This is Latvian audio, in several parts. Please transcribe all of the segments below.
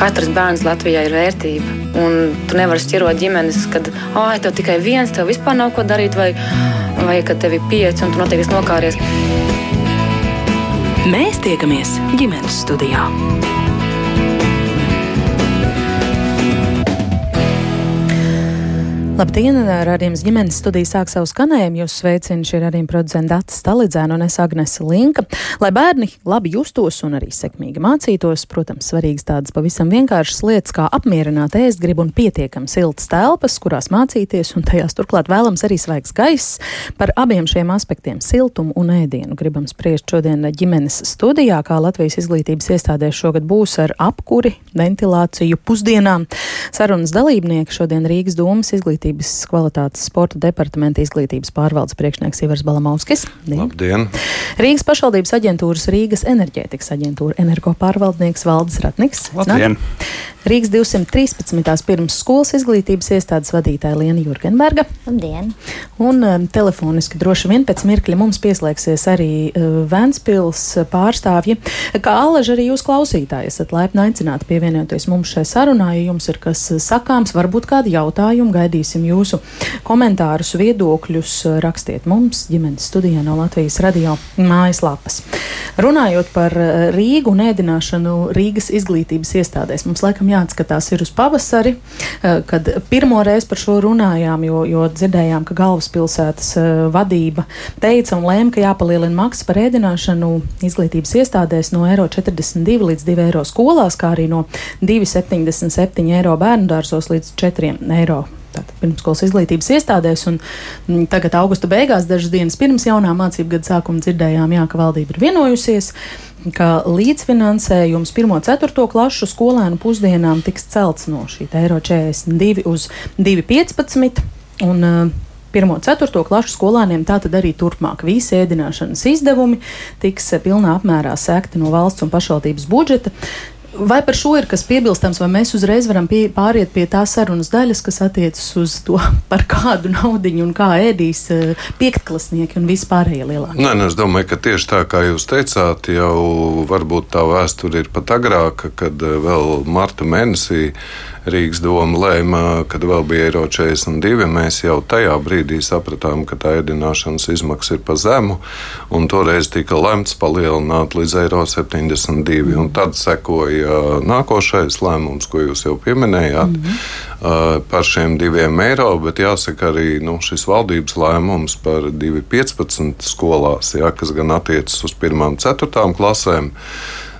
Katrs bērns Latvijā ir vērtība. Un tu nevari šķirot ģimenes, kad ah, tev tikai viens, tev vispār nav ko darīt, vai, vai kad tev ir pieci un tu noteikti nokāries. Mēs tiekamies ģimenes studijā. Labdien! Radījums ģimenes studija sāk savu skanējumu. Jūs sveicinu šī radījuma producenta Data Stalidzēna un es Agnese Linka. Lai bērni labi justos un arī sekmīgi mācītos, protams, svarīgas tādas pavisam vienkāršas lietas kā apmierināt ēst gribu un pietiekami siltas telpas, kurās mācīties, un tajās turklāt vēlams arī svaigs gaiss. Par abiem šiem aspektiem - siltumu un ēdienu - gribam spriest šodien ģimenes studijā, kā Latvijas izglītības iestādēs šogad būs ar apkuri, ventilāciju, pusdienām. Sarunas dalībnieki šodien Rīgas domas izglītības izglītības kvalitātes sporta departamenta izglītības pārvaldes priekšnieks Ivars Balamovskis. Labdien! Rīgas pašvaldības aģentūras Rīgas enerģētikas aģentūra energo pārvaldnieks Valdis Ratniks. Labdien! Rīgas 213. pirmsskolas izglītības iestādes vadītāja Liena Jurgenberga. Labdien! Un um, telefoniski droši vien pēc mirkļa mums pieslēgsies arī uh, Vēnspils pārstāvji. Kā alaži arī jūs klausītāji esat laipni aicināti pievienoties mums šai sarunā, ja jums ir kas sakāms, varbūt kādi jautājumi, gaidīsim jūsu komentārus, viedokļus, rakstiet mums ģimenes studijā no Latvijas radio mājaslapas. Runājot par uh, Rīgu un ēdināšanu Rīgas izglītības iestādēs, mums laikam jāatskatās ir uz pavasari, eh, kad pirmo reizi par šo runājām, jo, jo dzirdējām, ka galvaspilsētas eh, vadība teica un lēma, ka jāpalielina maksa par ēdināšanu izglītības iestādēs no eiro 42 līdz 2 eiro skolās, kā arī no 2,77 eiro bērnu dārzos līdz 4 eiro pirmskolas izglītības iestādēs. Un, m, mm, tagad, augusta beigās, dažas dienas pirms jaunā mācību gada sākuma, dzirdējām, jā, ka valdība ir vienojusies ka līdzfinansējums 1-4 klašu skolēnu pusdienām tiks celts no šī eiro 42 uz 2,15. Un, uh, 1-4 klašu skolēniem tātad arī turpmāk visi ēdināšanas izdevumi tiks pilnā apmērā sekti no valsts un pašvaldības budžeta. Vai par šo ir kas piebilstams, vai mēs uzreiz varam pie, pāriet pie tā sarunas daļas, kas attiecas uz to, par kādu naudu un kā ēdīs eh, piektklasnieki un vispārējie lielākie? Nē, es domāju, ka tieši tā kā jūs teicāt, jau varbūt tā vēsture ir pat agrāka, kad eh, vēl marta mēnesī Rīgas doma lēma, kad vēl bija eiro 42. Mēs jau tajā brīdī sapratām, ka tā ēdināšanas izmaksas ir pa zemu, un toreiz tika lemts palielināt līdz eiro 72. Un tad sekoja nākošais lēmums, ko jūs jau pieminējāt. Mm -hmm. Par šiem diviem eiro, bet jāsaka arī nu, šis valdības lēmums par 2,15 skolās, jā, kas gan attiecas uz 1 un 4 klasēm,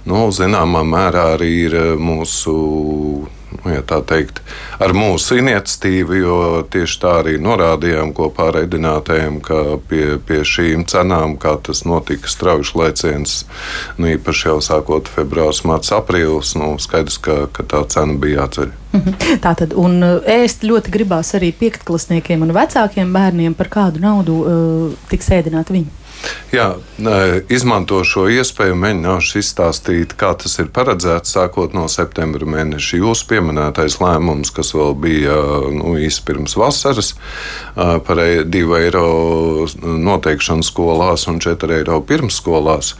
nu, zināmā mērā arī ir mūsu nu, ja tā teikt, ar mūsu iniciatīvu, jo tieši tā arī norādījām kopā ar edinātājiem, ka pie, pie šīm cenām, kā tas notika strauji lēciens, nu, īpaši jau sākot februāris, mārts, aprīlis, nu, skaidrs, ka, ka tā cena bija jāceļ. Mhm. Tā tad, un ēst ļoti gribās arī piektklasniekiem un vecākiem bērniem, par kādu naudu uh, tiks ēdināti viņi. Jā, izmanto šo iespēju, mēģināšu izstāstīt, kā tas ir paredzēts sākot no septembra mēneša. Jūsu pieminētais lēmums, kas vēl bija nu, īsi pirms vasaras, par 2 e, eiro noteikšanu skolās un 4 eiro pirmsskolās,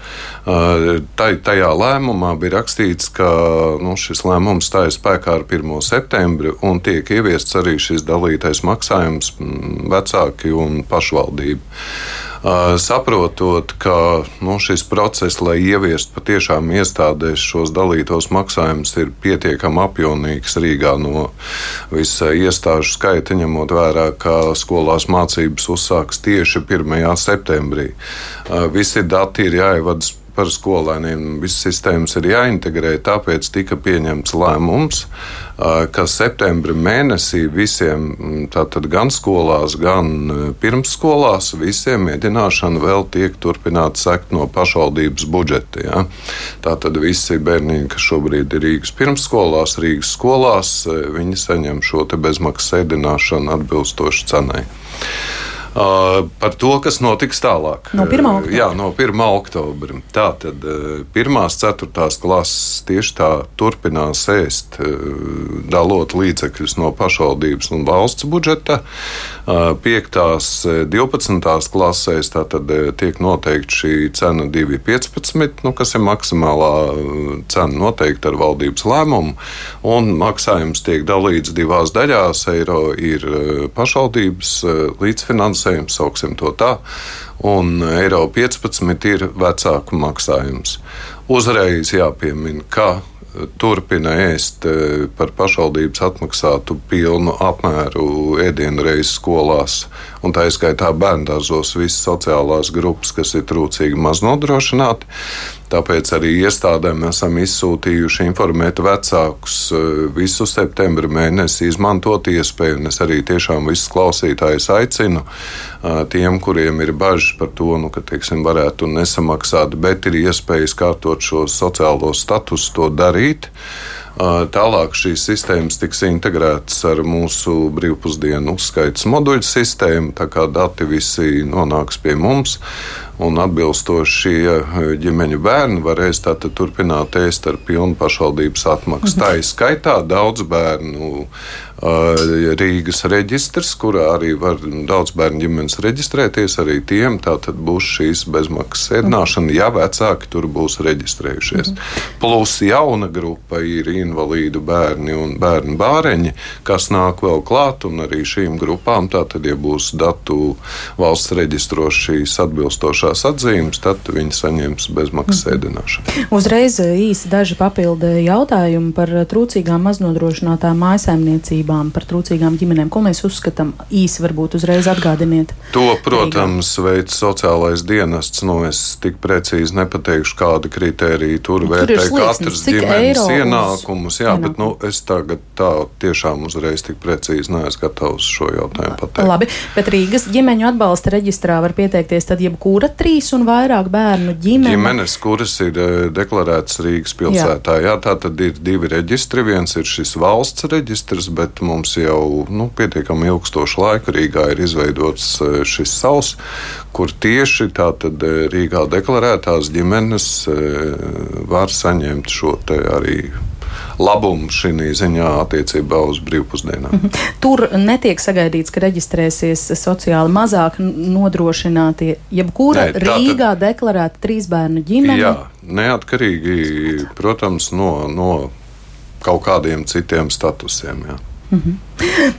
tajā lēmumā bija rakstīts, ka nu, šis lēmums stājas spēkā ar 1. septembri un tiek ieviests arī šis dalītais maksājums vecāki un pašvaldība. Saprotot, ka nu, šis process, lai ieviestu patiešām iestādēs šos dalītos maksājumus, ir pietiekami apjomīgs Rīgā no visa iestāžu skaita, ņemot vērā, ka skolās mācības uzsāks tieši 1. septembrī. Visi dati ir jāievada par skolēniem. Visas sistēmas ir jāintegrē, tāpēc tika pieņemts lēmums, ka septembra mēnesī visiem, tātad gan skolās, gan pirmsskolās, visiem mēģināšana vēl tiek turpināta sekt no pašvaldības budžeta. Ja? Tātad visi bērni, kas šobrīd ir Rīgas pirmsskolās, Rīgas skolās, viņi saņem šo bezmaksas ēdināšanu atbilstoši cenai. Par to, kas notiks tālāk. No 1. oktobra. Jā, no 1. oktobra. Tā tad pirmās, ceturtās klases tieši tā turpinās ēst, dalot līdzekļus no pašvaldības un valsts budžeta. Piektās, 12. klasēs tātad tiek noteikta šī cena 2,15, nu, kas ir maksimālā cena noteikta ar valdības lēmumu, un maksājums tiek dalīts divās daļās. Eiro ir pašvaldības līdzfinansējums finansējums, sauksim to tā, un eiro 15 ir vecāku maksājums. Uzreiz jāpiemina, ka turpina ēst e, par pašvaldības atmaksātu pilnu apmēru ēdienu reizes skolās, un tā izskaitā bērngārzos visas sociālās grupas, kas ir trūcīgi maz nodrošināti. Tāpēc arī iestādēm esam izsūtījuši informēt vecākus e, visu septembra mēnesi, izmantot iespēju, un es arī tiešām visus klausītājus aicinu e, tiem, kuriem ir bažas par to, nu, ka, teiksim, varētu nesamaksāt, bet ir iespējas kārtot šo sociālo statusu to darīt. Tālāk šīs sistēmas tiks integrētas ar mūsu brīvpusdienu uzskaitas moduļu sistēmu, tā kā dati visi nonāks pie mums. Un atbilstoši šie ģimeņu bērni varēs tātad turpināt ēst ar pilnu pašvaldības atmaksu. Mhm. Tā ir skaitā daudz bērnu Rīgas reģistrs, kurā arī var daudz bērnu ģimenes reģistrēties. Arī tiem tātad būs šīs bezmaksas ēdināšana, ja vecāki tur būs reģistrējušies. Mhm. Plus jauna grupa ir invalīdu bērni un bērnu bāreņi, kas nāk vēl klāt, un arī šīm grupām tātad, ja būs datu valsts reģistros šīs atbilstošās atzīmes, tad viņi saņems bezmaksas mhm. ēdināšanu. Uzreiz īsi daži papildu jautājumi par trūcīgām maznodrošinātām mājsaimniecībām vērtībām, par trūcīgām ģimenēm. Ko mēs uzskatām īsi, varbūt uzreiz atgādiniet? To, protams, veids sociālais dienests. Nu, es tik precīzi nepateikšu, kāda kritērija tur nu, vērtē tur katrs ģimenes ienākumus. Jā, ienākumu. bet nu, es tagad tā tiešām uzreiz tik precīzi neesmu gatavs šo jautājumu pateikt. Labi, bet Rīgas ģimeņu atbalsta reģistrā var pieteikties tad jebkura trīs un vairāk bērnu ģimene. Ģimenes, kuras ir eh, deklarētas Rīgas pilsētā. Jā. Jā, tā tad ir divi reģistri. Viens ir šis valsts reģistrs, bet bet mums jau nu, pietiekami ilgstošu laiku Rīgā ir izveidots e, šis savs, kur tieši tātad e, Rīgā deklarētās ģimenes e, var saņemt šo arī labumu šī ziņā attiecībā uz brīvpusdienām. -hmm. Tur netiek sagaidīts, ka reģistrēsies sociāli mazāk nodrošinātie, jebkura Nē, Rīgā tad, deklarēta trīs bērnu ģimene. Jā, neatkarīgi, protams, no, no kaut kādiem citiem statusiem. Jā. Mm -hmm.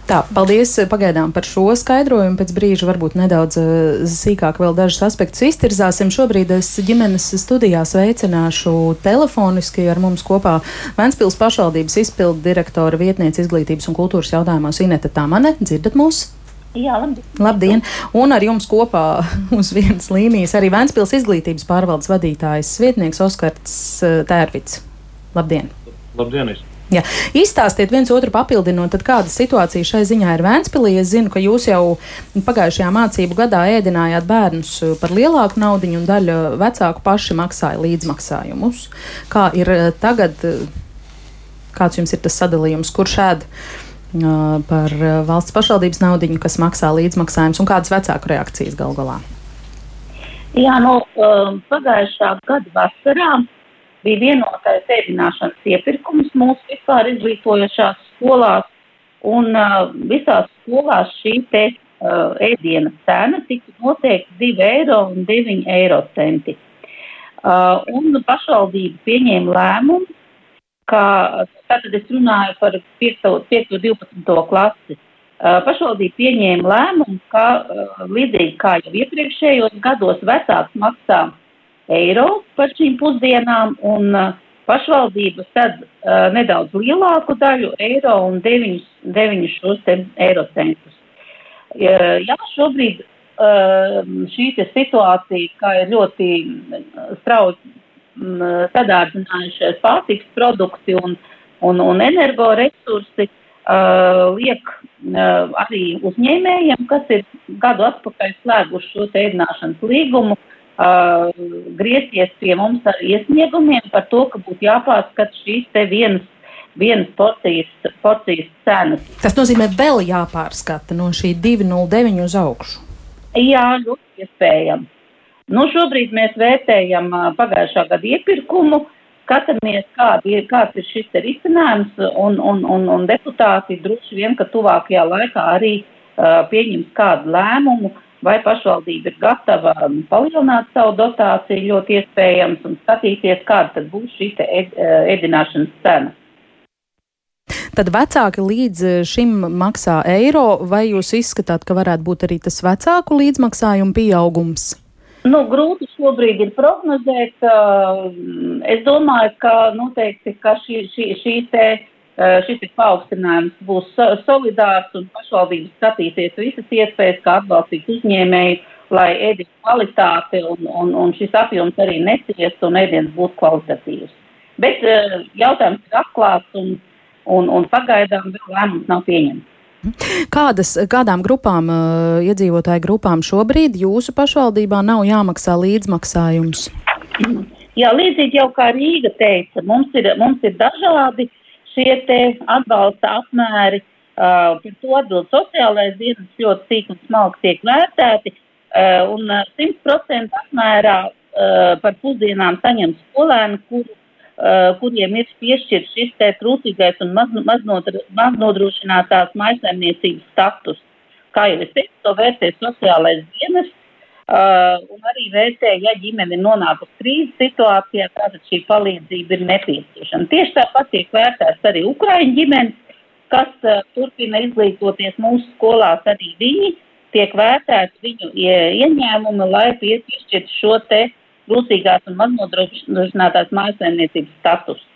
Tā, paldies pagaidām par šo skaidrojumu. Pēc brīža varbūt nedaudz uh, sīkāk vēl dažus aspektus iztirzāsim. Šobrīd es ģimenes studijā sveicināšu telefoniski ar mums kopā Ventspils pašvaldības izpildu direktora vietniece izglītības un kultūras jautājumos Ineta Tamane. Dzirdat mūs? Jā, labdien. labdien! Un ar jums kopā uz vienas līnijas arī Ventspils izglītības pārvaldes vadītājs vietnieks Oskars uh, Tērvits. Labdien! Labdien! Jā. Izstāstiet viens otru papildinot, kāda situācija šai ziņā ir Vēnspilī. Es zinu, ka jūs jau pagājušajā mācību gadā ēdinājāt bērnus par lielāku naudu, un daļa vecāku paši maksāja līdzmaksājumus. Kā ir eh, tagad, kāds jums ir tas sadalījums, kurš ēd? Par valsts pašvaldības naudu, kas maksā līdzmaksājumus, un kādas vecāku reakcijas gal galā? Jā, no nu, uh, pagājušā gada vasarā uh, bija vienotais ēdināšanas iepirkums mūsu vispār izglītojošās skolās, un uh, visās skolās šī te uh, ēdiena cena tika noteikti 2 eiro un 9 eiro centi. Uh, un pašvaldība pieņēma lēmumu, ka, tātad es runāju par 5. 5. 12. klasi, uh, pašvaldība pieņēma lēmumu, ka uh, līdzīgi kā jau iepriekšējos gados vecāks maksā eiro par šīm pusdienām, un uh, pašvaldības tad uh, nedaudz lielāku daļu eiro un 9, 9 šos eiro centus. Uh, jā, šobrīd uh, šī situācija, kā ir ļoti strauji um, sadārdzinājušies pārtiks produkti un, un, un energoresursi, uh, liek uh, arī uzņēmējiem, kas ir gadu atpakaļ slēguši šo ēdināšanas līgumu, uh, uh, griezties pie mums ar iesniegumiem par to, ka būtu jāpārskata šīs te vienas, vienas porcijas, porcijas cenas. Tas nozīmē vēl jāpārskata no šī 209 uz augšu. Jā, ļoti iespējams. Nu, šobrīd mēs vērtējam pagājušā gada iepirkumu, skatāmies, kādi, kāds ir šis risinājums, un, un, un, un deputāti droši vien, ka tuvākajā laikā arī uh, pieņems kādu lēmumu, vai pašvaldība ir gatava palielināt savu dotāciju ļoti iespējams un skatīties, kāda tad būs šī ed, ēdināšanas cena. Tad vecāki līdz šim maksā eiro, vai jūs izskatāt, ka varētu būt arī tas vecāku līdzmaksājumu pieaugums? Nu, grūti šobrīd ir prognozēt. Es domāju, ka noteikti, ka šī, šī, šī te, šis paaugstinājums būs solidārs un pašvaldības skatīsies visas iespējas, kā atbalstīt uzņēmēju, lai ēdienas kvalitāte un, un, un šis apjoms arī neciestu un ēdienas būtu kvalitatīvs. Bet jautājums ir atklāts un, un, un pagaidām vēl lēmums nav pieņemts. Kādas, kādām grupām, uh, iedzīvotāju grupām šobrīd jūsu pašvaldībā nav jāmaksā līdzmaksājums? Jā, līdzīgi jau kā Rīga teica, mums ir, mums ir dažādi šie te atbalsta apmēri. Uh, par to atbild sociālais dienas ļoti sīk un smalki tiek vērtēti. Uh, un 100% apmērā uh, par pusdienām saņem skolēni, kuru uh, kuriem ir piešķirts šis te trūcīgais un maznodrošinātās maisaimniecības status. Kā jau es teicu, to vērtē sociālais dienas uh, un arī vērtē, ja ģimene ir nonākusi krīzes situācijā, tātad šī palīdzība ir nepieciešama. Tieši tāpat tiek vērtēts arī Ukraiņu ģimenes, kas uh, turpina izglītoties mūsu skolās, arī viņi tiek vērtēti viņu ieņēmumi, lai piešķirtu šo te trūcīgās un maznodrošinātās mājasēmniecības status.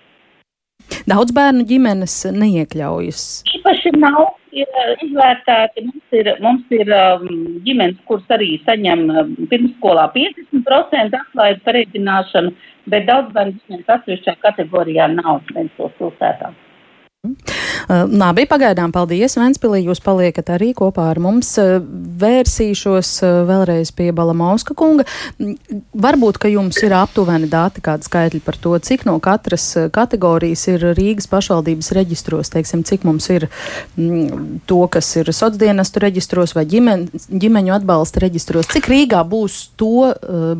Daudz bērnu ģimenes neiekļaujas. Īpaši nav izvērtēti. Mums ir, mums ir um, ģimenes, kuras arī saņem um, pirmsskolā 50% atlaidi par ēdināšanu, bet daudz bērnu ģimenes atsevišķā kategorijā nav viens tos pilsētām. Uh, labi, pagaidām paldies, Ventspilī, jūs paliekat arī kopā ar mums. Uh, vērsīšos uh, vēlreiz pie Balamauska kunga. Mm, varbūt, ka jums ir aptuveni dati, kādi skaitļi par to, cik no katras kategorijas ir Rīgas pašvaldības reģistros, teiksim, cik mums ir mm, to, kas ir sociālienestu reģistros vai ģimen, ģimeņu atbalsta reģistros, cik Rīgā būs to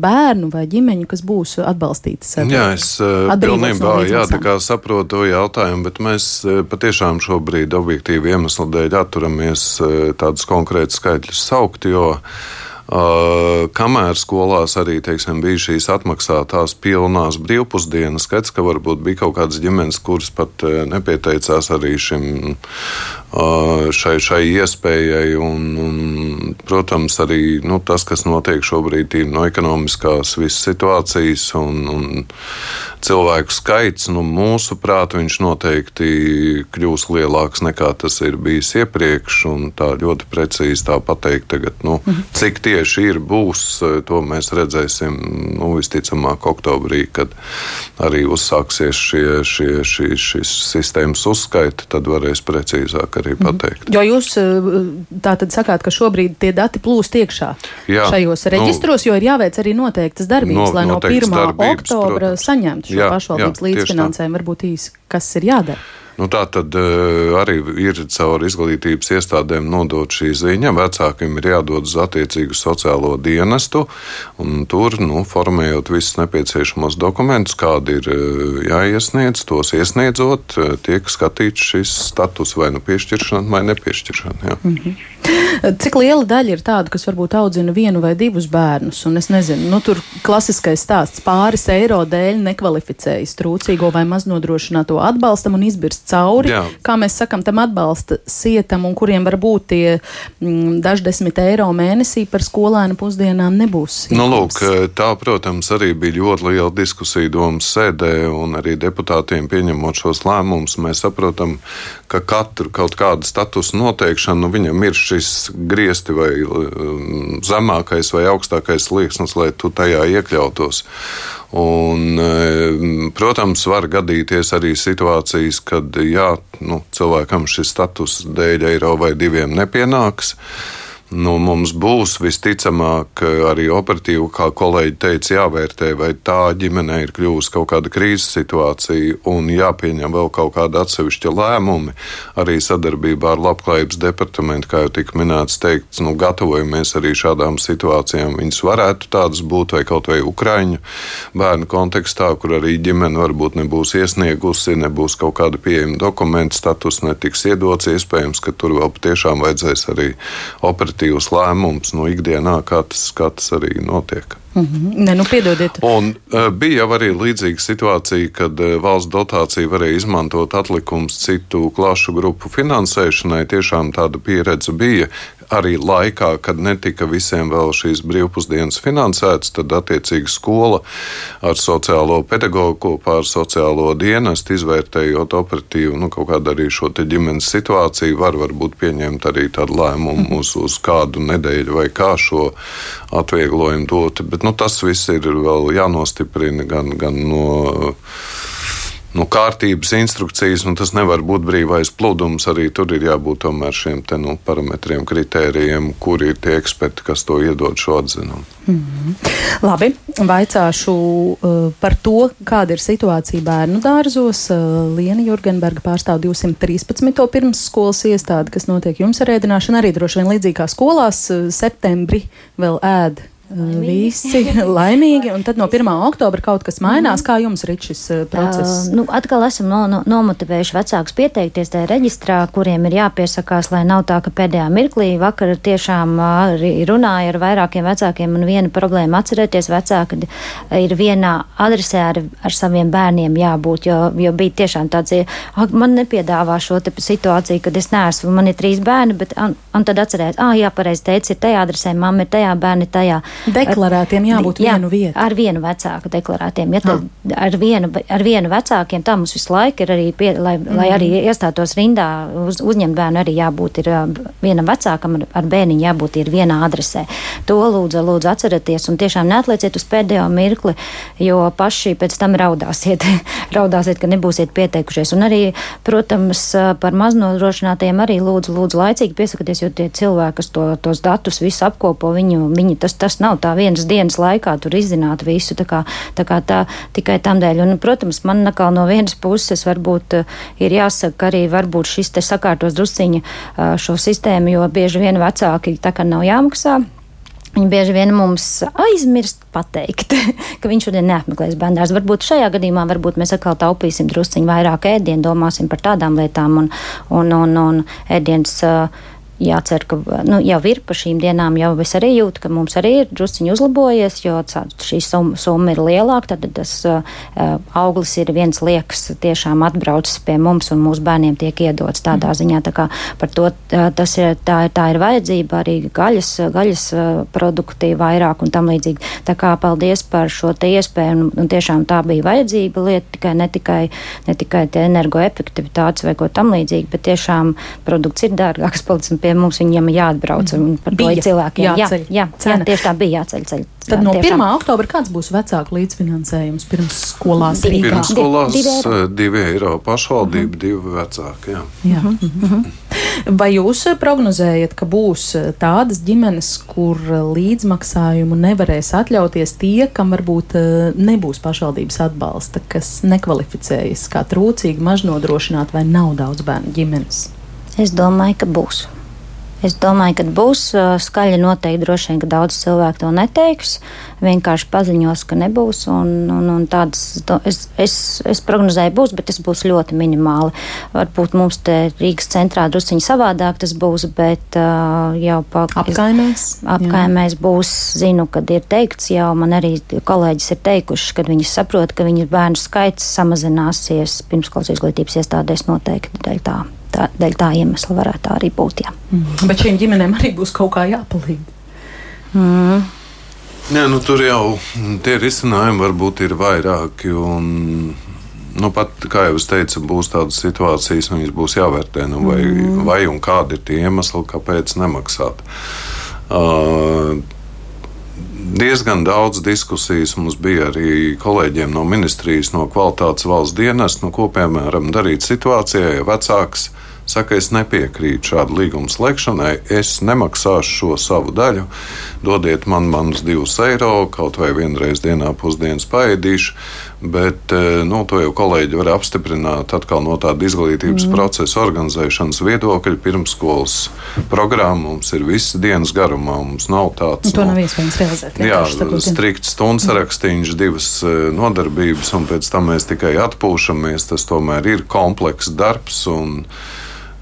bērnu vai ģimeņu, kas būs atbalstītas. Jā, es pilnībā, no jā, tā kā saprotu jautājumu, bet mēs patiešām šobrīd objektīvi iemeslu dēļ atturamies eh, tādus konkrētus skaitļus saukt, jo Uh, kamēr skolās arī teiksim, bija šīs atmaksātās pilnās brīvpusdienas, skats, ka varbūt bija kaut kādas ģimenes, kuras pat uh, nepieteicās arī šim, šai, šai iespējai. Un, un, protams, arī nu, tas, kas notiek šobrīd, ir no ekonomiskās visas situācijas un, un cilvēku skaits, nu, mūsuprāt, viņš noteikti kļūs lielāks nekā tas ir bijis iepriekš. Tā ļoti precīzi tā pateikt, tagad, nu, mhm. cik tie tieši ir, būs, to mēs redzēsim nu, visticamāk oktobrī, kad arī uzsāksies šie, šie, šie, šis sistēmas uzskaita, tad varēs precīzāk arī mhm. pateikt. Jo jūs eh, tā tad sakāt, ka šobrīd tie dati plūst iekšā jā, šajos reģistros, nu, jo ir jāveic arī noteiktas darbības, no, lai no 1. Darbības, oktobra protams. saņemtu šo jā, pašvaldības līdzfinansējumu. Varbūt īsi, kas ir jādara? Nu, tā tad uh, arī ir caur izglītības iestādēm nodot šī ziņa. Vecākiem ir jādod uz attiecīgu sociālo dienestu, un tur, nu, formējot visus nepieciešamos dokumentus, kādi ir uh, jāiesniedz, tos iesniedzot, uh, tiek skatīts šis status vai nu piešķiršana vai nepiešķiršana. Jā. -hmm. Cik liela daļa ir tāda, kas varbūt audzina vienu vai divus bērnus? Un es nezinu, nu, tur klasiskais stāsts pāris eiro dēļ nekvalificējas trūcīgo vai maznodrošināto atbalstam un izbirst cauri, Jā. kā mēs sakam, tam atbalsta sietam, un kuriem var būt tie mm, daždesmit eiro mēnesī par skolēnu pusdienām nebūs. Iekums. Nu, lūk, tā, protams, arī bija ļoti liela diskusija domas sēdē, un arī deputātiem pieņemot šos lēmumus, mēs saprotam, ka katru kaut kādu statusu noteikšanu nu, viņam ir šis griezti vai um, zemākais vai augstākais slieksnis, lai tu tajā iekļautos. Un, um, protams, var gadīties arī situācijas, kad jā, nu, cilvēkam šis status dēļ eiro vai diviem nepienāks. Nu, mums būs visticamāk arī operatīvi, kā kolēģi teica, jāvērtē, vai tā ģimenē ir kļuvusi kaut kāda krīzes situācija un jāpieņem vēl kaut kāda atsevišķa lēmumi. Arī sadarbībā ar Labklājības departamentu, kā jau tika minēts, teikts, nu, gatavojamies arī šādām situācijām. Viņas varētu tādas būt vai kaut vai Ukraiņu bērnu kontekstā, kur arī ģimene varbūt nebūs iesniegusi, nebūs kaut kāda pieejama dokumenta status, netiks iedots. Iespējams, ka tur vēl patiešām vajadzēs arī operatīvi operatīvs lēmums no ikdienā, kā tas, tas arī notiek. Mm -hmm. Ne, nu, piedodiet. Un uh, bija jau arī līdzīga situācija, kad uh, valsts dotācija varēja izmantot atlikums citu klašu grupu finansēšanai. Tiešām tāda pieredze bija, arī laikā, kad netika visiem vēl šīs brīvpusdienas finansētas, tad attiecīgi skola ar sociālo pedagogu kopā ar sociālo dienestu izvērtējot operatīvu nu, kaut kādu arī šo ģimenes situāciju, var varbūt pieņemt arī tādu lēmumu uz, uz kādu nedēļu vai kā šo atvieglojumu dot. Bet nu, tas viss ir vēl jānostiprina gan, gan no nu, kārtības instrukcijas, un tas nevar būt brīvais pludums. Arī tur ir jābūt tomēr šiem te, nu, parametriem, kritērijiem, kuri ir tie eksperti, kas to iedod šo atzinumu. Mm -hmm. Labi, vaicāšu uh, par to, kāda ir situācija bērnu dārzos. Uh, Liena Jurgenberga pārstāv 213. pirmsskolas iestādi, kas notiek jums ar ēdināšanu. Arī droši vien līdzīgi kā skolās, uh, septembrī vēl ēd. Visi laimīgi, un tad no 1. oktobra kaut kas mainās. Mm. Kā jums ir šis uh, process? Uh, nu, atkal esam no, no, nomotivējuši vecākus pieteikties tajā reģistrā, kuriem ir jāpiesakās, lai nav tā, ka pēdējā mirklī vakar tiešām arī runāja ar vairākiem vecākiem, un viena problēma atcerēties vecāki ir vienā adresē ar, ar saviem bērniem jābūt, jo, jo bija tiešām tāds, man nepiedāvā šo situāciju, kad es neesmu, man ir trīs bērni, bet, un, un tad atcerēt, ah, jā, pareizi teica, ir tajā adresē, mamma ir tajā, bērni tajā. Deklarētiem jābūt jā, vienu vietu. Ar vienu vecāku deklarētiem. Ja tad ar vienu, ar vienu vecākiem tā mums visu laiku ir arī, pie, lai, mm. lai arī iestātos rindā, uz, uzņemt bērnu arī jābūt ir vienam vecākam, ar, ar bērniņu jābūt ir vienā adresē. To lūdzu, lūdzu atcerieties un tiešām neatlieciet uz pēdējo mirkli, jo paši pēc tam raudāsiet, raudāsiet, ka nebūsiet pieteikušies. Un arī, protams, par maznodrošinātajiem arī lūdzu, lūdzu laicīgi piesakieties, jo tie cilvēki, kas to, tos datus visu apkopo, viņu, viņi tas, tas nav tā vienas dienas laikā tur izzināt visu. Tā kā, tā kā tā tikai tam dēļ. Un, protams, man nakal no vienas puses varbūt uh, ir jāsaka, ka arī varbūt šis te sakārtos drusciņa uh, šo sistēmu, jo bieži vien vecāki tā kā nav jāmaksā. Viņi bieži vien mums aizmirst pateikt, ka viņš šodien neapmeklēs bērnās. Varbūt šajā gadījumā varbūt mēs atkal taupīsim drusciņu vairāk ēdienu, domāsim par tādām lietām un, un, un, un ēdienas. Uh, jācer, ka nu, jau ir pa šīm dienām, jau es arī jūtu, ka mums arī ir drusciņi uzlabojies, jo šī summa, summa ir lielāka, tad tas uh, auglis ir viens liekas tiešām atbraucis pie mums un mūsu bērniem tiek iedots tādā mm. ziņā, tā kā par to tas ir, tā, tā ir vajadzība arī gaļas, gaļas produkti vairāk un tam līdzīgi. Tā kā paldies par šo te iespēju un, un tiešām tā bija vajadzība lieta, tikai ne tikai, ne tikai energoefektivitātes vai ko tam līdzīgi, bet tiešām produkts ir dārgāks, palicis pie mums viņiem jāatbrauc un par bija, to cilvēkiem. Jāceļ. Jā, jā, jā, tieši tā bija jāceļ ceļ. Tad no tiešām. 1. oktobra kāds būs vecāku līdzfinansējums pirms skolās Rīgā? Pirms skolās divi eiro, divi eiro pašvaldība, uh -huh. divi vecāki. Jā. Jā. Uh -huh. Uh -huh. Vai jūs prognozējat, ka būs tādas ģimenes, kur līdzmaksājumu nevarēs atļauties tie, kam varbūt nebūs pašvaldības atbalsta, kas nekvalificējas kā trūcīgi, mažnodrošināti vai nav daudz bērnu ģimenes? Es domāju, ka būs. Es domāju, ka būs skaļi noteikti droši vien, ka daudz cilvēku to neteiks. Vienkārši paziņos, ka nebūs. Un, un, un tādas, es, es, es prognozēju, būs, bet tas būs ļoti minimāli. Varbūt mums te Rīgas centrā drusciņi savādāk tas būs, bet uh, jau pa apkaimēs. Apkaimēs būs, zinu, kad ir teikts, jau man arī kolēģis ir teikuši, kad viņi saprot, ka viņu bērnu skaits samazināsies pirmskolas izglītības iestādēs noteikti dēļ tā tā, dēļ tā iemesla varētu tā arī būt. Jā. Mm. Bet šīm ģimenēm arī būs kaut kā jāpalīdz. Mm. Nē, nu, tur jau tie risinājumi varbūt ir vairāki. Un, nu, pat, kā jau es teicu, būs tādas situācijas, un viņas būs jāvērtē, nu, vai, mm. vai un kādi ir tie iemesli, kāpēc nemaksāt. Uh, diezgan daudz diskusijas mums bija arī kolēģiem no ministrijas, no kvalitātes valsts dienas, nu, ko piemēram darīt situācijā, ja vecāks saka, es nepiekrītu šādu līgumu slēgšanai, es nemaksāšu šo savu daļu, dodiet man manus divus eiro, kaut vai vienreiz dienā pusdienas paēdīšu. Bet eh, nu, to jau kolēģi var apstiprināt no tāda izglītības mm. procesa organizēšanas viedokļa. Pirmsskolas programma mums ir visas dienas garumā. Mums nav tāds nu, - to nav iespējams realizēt. Jā, strikts stundas mm. rakstīņš, divas eh, nodarbības, un pēc tam mēs tikai atpūšamies. Tas tomēr ir komplekss darbs. Un,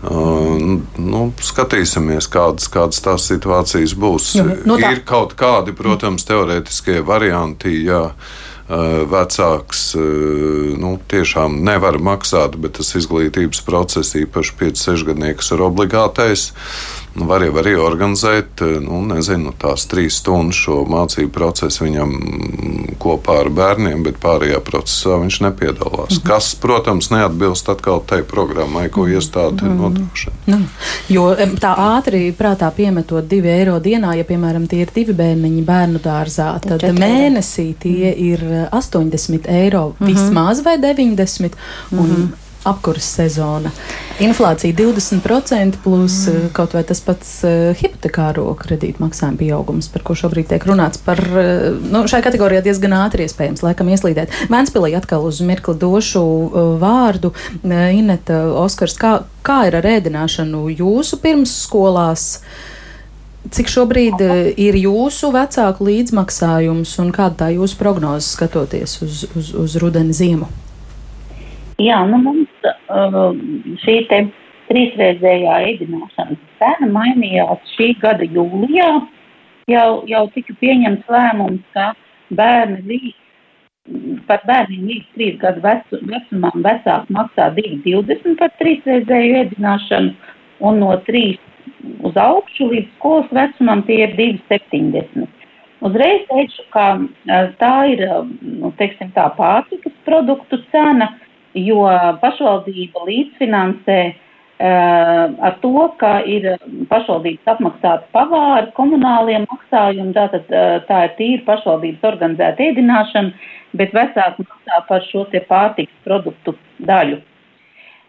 Uh, nu, skatīsimies, kādas, kādas tās situācijas būs. Jo, no tā... Ir kaut kādi, protams, teorētiskie varianti, jā, vecāks nu, tiešām nevar maksāt, bet tas izglītības process, īpaši 5-6 gadnieks, ir obligātais. Nu, var jau arī organizēt eh, nu, nezinu, tās trīs stundas šo mācību procesu viņam kopā ar bērniem, bet pārējā procesā viņš nepiedalās. Mm -hmm. Kas, protams, neatbilst atkal tai programmai, ko mhm. iestāde mm -hmm. nodrošina. Nu, jo tā ātri prātā piemetot divi eiro dienā, ja, piemēram, tie ir divi bērniņi bērnu dārzā, tad mēnesī tie mm -hmm. ir 80 eiro mm -hmm. vismaz vai 90. Mm -hmm. un apkurses sezona. Inflācija 20% plus mm. kaut vai tas pats uh, hipotekāro kredītu maksājuma pieaugums, par ko šobrīd tiek runāts. Par, uh, nu, šai kategorijā diezgan ātri iespējams laikam ieslīdēt. Vēnspilī atkal uz mirkli došu vārdu. Ineta, Oskars, kā, kā ir ar ēdināšanu jūsu pirmsskolās? Cik šobrīd ir jūsu vecāku līdzmaksājums un kāda tā jūsu prognoze skatoties uz, uz, uz rudeni ziemu? Jā, nu mums uh, šī te trīsreizējā ēdināšanas cena mainījās šī gada jūlijā. Jau, jau tika pieņemts lēmums, ka bērni līdz, par bērniem līdz trīs gadu vecu, vecumam vecāki maksā 2,20 par trīsreizēju ēdināšanu, un no trīs uz augšu līdz skolas vecumam tie ir 2,70. Uzreiz teikšu, ka uh, tā ir, nu, teiksim tā, pārtikas produktu cena jo pašvaldība līdzfinansē uh, ar to, ka ir pašvaldības apmaksāta pavāri, komunālie maksājumi, tātad uh, tā ir tīra pašvaldības organizēta ēdināšana, bet vecāki maksā par šo te pārtiks produktu daļu.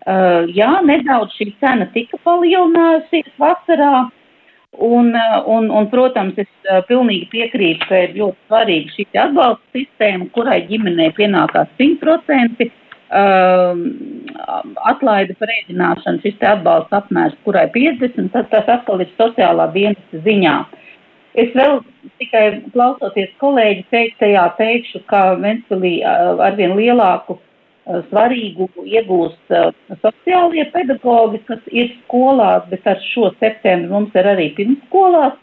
Uh, jā, nedaudz šī cena tika palielinājusies vasarā, un, un, un protams, es pilnīgi piekrītu, ka ir ļoti svarīga šī atbalsta sistēma, kurai ģimenei pienākās 100% Um, atlaide par ēdināšanu, šis te atbalsta apmērs, kurai 50, tas, tas atkal ir sociālā dienesta ziņā. Es vēl tikai klausoties kolēģi teiktajā teikšu, ka Ventspilī uh, arvien lielāku uh, svarīgu iegūst uh, sociālie pedagogi, kas ir skolās, bet ar šo septembri mums ir arī pirmsskolās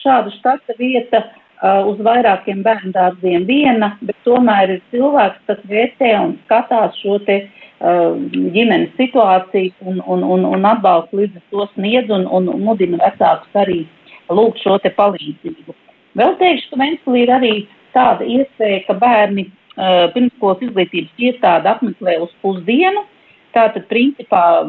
šāda štata vieta. Uh, uz vairākiem bērndārziem viena, bet tomēr ir cilvēks, kas vērtē un skatās šo te uh, ģimenes situāciju un, un, un, un atbalstu līdz to sniedz un, un mudina vecākus arī lūgt šo te palīdzību. Vēl teikšu, ka Venslī ir arī tāda iespēja, ka bērni uh, pirmskolas izglītības iestāde apmeklē uz pusdienu. Tātad, principā,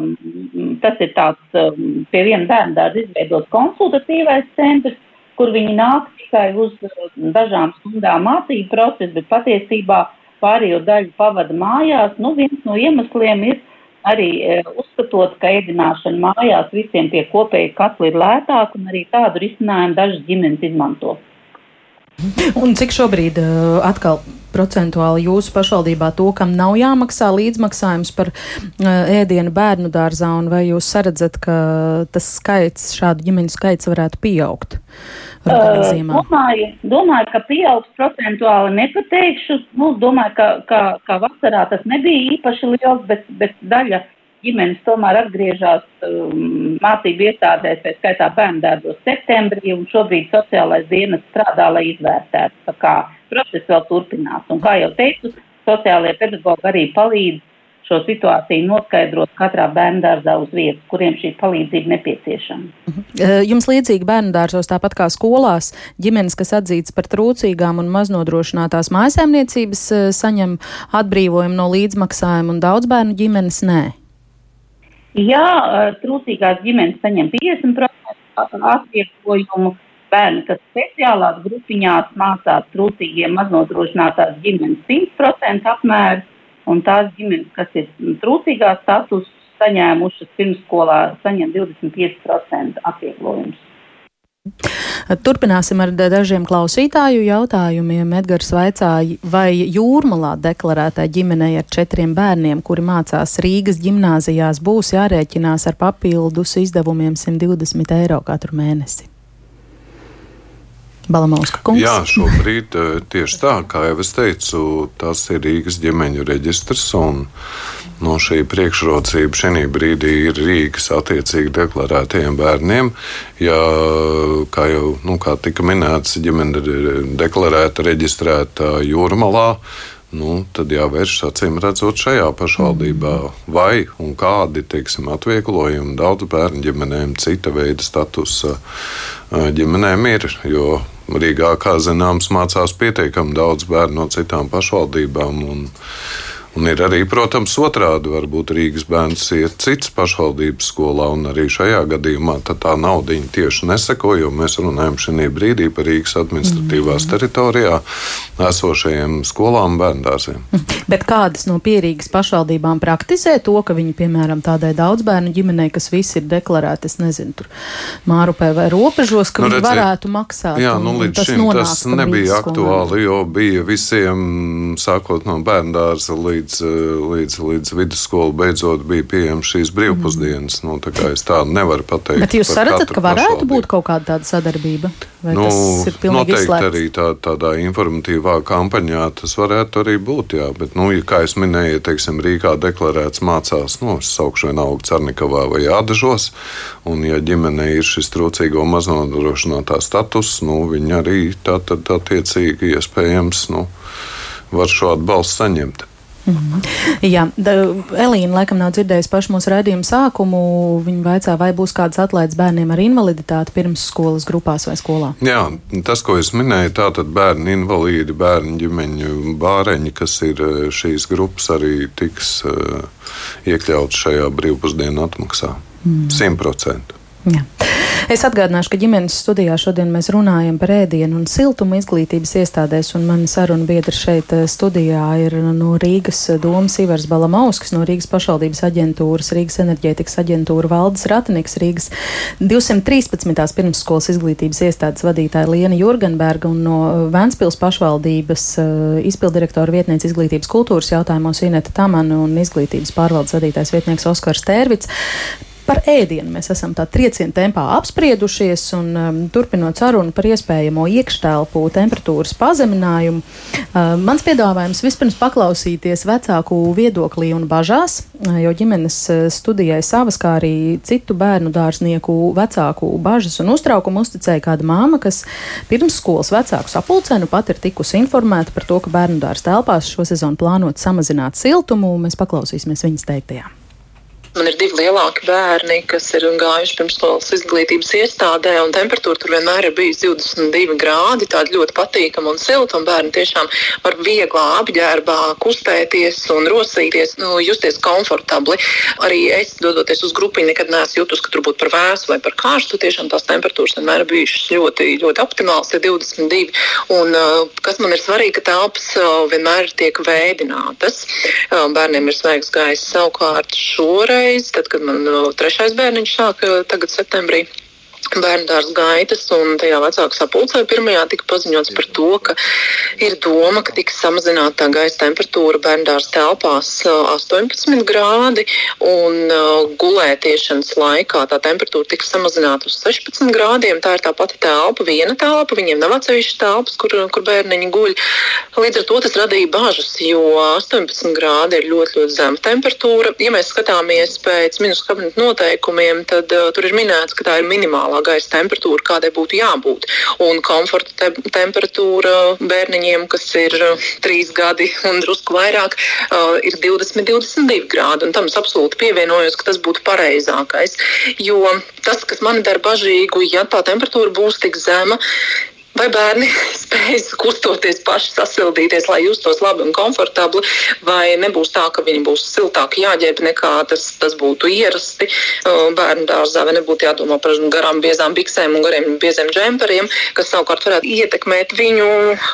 tas ir tāds um, pie viena bērna dārza izveidots konsultatīvais centrs, kur viņi nāk tikai uz uh, dažām stundām mācību procesu, bet patiesībā pārējo daļu pavada mājās. Nu, viens no iemesliem ir arī e, uzskatot, ka ēdināšana mājās visiem pie kopēja katla ir lētāka, un arī tādu risinājumu dažas ģimenes izmanto. Un cik šobrīd uh, atkal procentuāli jūsu pašvaldībā to, kam nav jāmaksā līdzmaksājums par uh, ēdienu bērnu dārzā, un vai jūs saredzat, ka tas skaits, šādu ģimeņu skaits varētu pieaugt? Uh, domāju, domāju, ka pieaugs procentuāli nepateikšu. Nu, domāju, ka, ka, ka vasarā tas nebija īpaši liels, bet, bet daļa ģimenes tomēr atgriežas um, mācību iestādēs, pēc skaitā bērndārdos septembrī, un šobrīd sociālais dienas strādā, lai izvērtētu. Tā kā process vēl turpinās. Un kā jau teicu, sociālajie pedagogi arī palīdz šo situāciju noskaidrot katrā bērndārzā uz vietas, kuriem šī palīdzība nepieciešama. Mhm. Jums līdzīgi bērndārzos, tāpat kā skolās, ģimenes, kas atzītas par trūcīgām un maznodrošinātās mājasēmniecības, saņem atbrīvojumu no līdzmaksājuma un daudz bērnu ģimenes nē. Jā, trūcīgās ģimenes saņem 50% atvieglojumu. Bērni, kas speciālās grupiņās mācās trūcīgiem maznodrošinātās ģimenes 100% apmēru, un tās ģimenes, kas ir trūcīgā status saņēmušas pirmsskolā, saņem 25% atvieglojumus. Turpināsim ar dažiem klausītāju jautājumiem. Edgars vaicāja, vai jūrmalā deklarētai ģimenei ar četriem bērniem, kuri mācās Rīgas ģimnāzijās, būs jārēķinās ar papildus izdevumiem 120 eiro katru mēnesi. Balamauska kungs. Jā, šobrīd eh, tieši tā, kā jau es teicu, tas ir Rīgas ģimeņu reģistrs. No šī priekšrocība šī brīdī ir Rīgas attiecīgi deklarētajiem bērniem. Ja, kā jau nu, kā tika minēts, ģimene ir deklarēta, reģistrēta jūrmalā. Nu, tad jāvēršas acīm redzot šajā pašvaldībā, vai un kādi teiksim, atvieglojumi daudz bērnu ģimenēm, cita veida statusa ģimenēm ir. Jo Rīgā, kā zināms, mācās pietiekami daudz bērnu no citām pašvaldībām. Un, Un ir arī, protams, otrādi. Varbūt Rīgas bērns iet cits pašvaldības skolā, un arī šajā gadījumā tā nauda tieši neseko, jo mēs runājam šī brīdī par Rīgas administratīvās mm. teritorijā esošajiem skolām bērndārziem. Mhm. Bet kādas no pierīgas pašvaldībām praktizē to, ka viņi, piemēram, tādai daudzbērnu ģimenei, kas visi ir deklarēti, es nezinu, tur Mārupē vai robežos, ka nu, viņi varētu maksāt? Jā, nu līdz tas šim tas nebija aktuāli, jo bija visiem, sākot no bērndārza līdz līdz, eh, līdz, līdz vidusskolu beidzot bija pieejams šīs brīvpusdienas. Mm. Nu, tā kā es tādu nevaru pateikt. Bet jūs redzat, ka varētu pašvaldību. būt kaut kāda tāda sadarbība? Vai nu, noteikti izslēgts? arī tā, tādā informatīvā kampaņā tas varētu arī būt. Jā, bet, nu, ja, kā es minēju, teiksim, Rīgā deklarēts mācās, nu, es saukšu vienalga Cernikavā vai Ādažos, un ja ģimene ir šis trūcīgo maznodrošinātā status, nu, viņi arī tā tad attiecīgi iespējams nu, var šo atbalstu saņemt. Mm -hmm. Jā, da, Elīna laikam nav dzirdējusi pašu mūsu raidījumu sākumu. Viņa vaicā, vai būs kādas atlaides bērniem ar invaliditāti pirms skolas grupās vai skolā. Jā, tas, ko es minēju, tā tad bērni invalīdi, bērnu ģimeņu bāreņi, kas ir eh, šīs grupas, arī tiks uh, iekļauts šajā brīvpusdienu atmaksā. Mm. Simt mm. Jā. Es atgādināšu, ka ģimenes studijā šodien mēs runājam par ēdienu un siltumu izglītības iestādēs, un mani saruna biedri šeit eh, studijā ir no Rīgas domas Ivars Balamauskas, no Rīgas pašvaldības aģentūras, Rīgas enerģētikas aģentūra Valdes Ratiniks, Rīgas 213. pirmsskolas izglītības iestādes vadītāja Liena Jurgenberga un no Vēnspils pašvaldības izpildirektora vietniece izglītības kultūras jautājumos Ineta Tamana un izglītības pārvaldes vadītājs vietnieks Oskars Tērvits. Par ēdienu mēs esam tā trieciena tempā apspriedušies un um, turpinot sarunu par iespējamo iekštelpu temperatūras pazeminājumu. Uh, mans piedāvājums vispirms paklausīties vecāku viedoklī un bažās, uh, jo ģimenes uh, studijai savas, kā arī citu bērnu dārznieku vecāku bažas un uztraukumu uzticēja kāda māma, kas pirms skolas vecāku sapulcē nu pat ir tikusi informēta par to, ka bērnu dārza telpās šo sezonu plānot samazināt siltumu. Mēs paklausīsimies viņas teiktajā. Man ir divi lielāki bērni, kas ir gājuši pirmsskolas izglītības iestādē, un temperatūra tur vienmēr ir bijusi 22 grādi. Tāda ļoti patīkama un silta, un bērni tiešām var vieglā apģērbā kustēties un rosīties, nu, justies komfortabli. Arī es, dodoties uz grupiņu, nekad neesmu jutus, ka tur būtu par vēsu vai par karstu. Tiešām tās temperatūras vienmēr ir bijušas ļoti, ļoti optimālas, ir 22. Un, kas man ir svarīgi, ka telpas vienmēr tiek vēdinātas. Bērniem ir svaigs gaiss savukārt šoreiz reizi, tad, kad man uh, trešais bērniņš sāk tagad septembrī bērnu dārza gaitas, un tajā vecāku sapulcē pirmajā tika paziņots par to, ka ir doma, ka tiks samazināta gaisa temperatūra bērnu dārza telpās 18 grādi, un gulētiešanas laikā tā temperatūra tiks samazināta uz 16 grādiem. Tā ir tā pati telpa, viena telpa, viņiem nav atsevišķas telpas, kur, kur bērniņi guļ. Līdz ar to tas radīja bažas, jo 18 grādi ir ļoti, ļoti zema temperatūra. Ja mēs skatāmies pēc minus kabineta noteikumiem, tad uh, tur ir minēts, ka tā ir minimālā gaisa temperatūra, kādai būtu jābūt. Un komforta te temperatūra bērniņiem, kas ir uh, trīs gadi un drusku vairāk, uh, ir 20, 22 grādi. Un tam es absolūti pievienojos, ka tas būtu pareizākais. Jo tas, kas man dara bažīgu, ja tā temperatūra būs tik zema, vai bērni spējas kustoties paši, sasildīties, lai justos labi un komfortabli, vai nebūs tā, ka viņi būs siltāki jāģērb nekā tas, tas būtu ierasti? Bērnu dārzā, vai nebūtu jādomā par garām biezām biksēm un gariem bieziem džemperiem, kas savukārt varētu ietekmēt viņu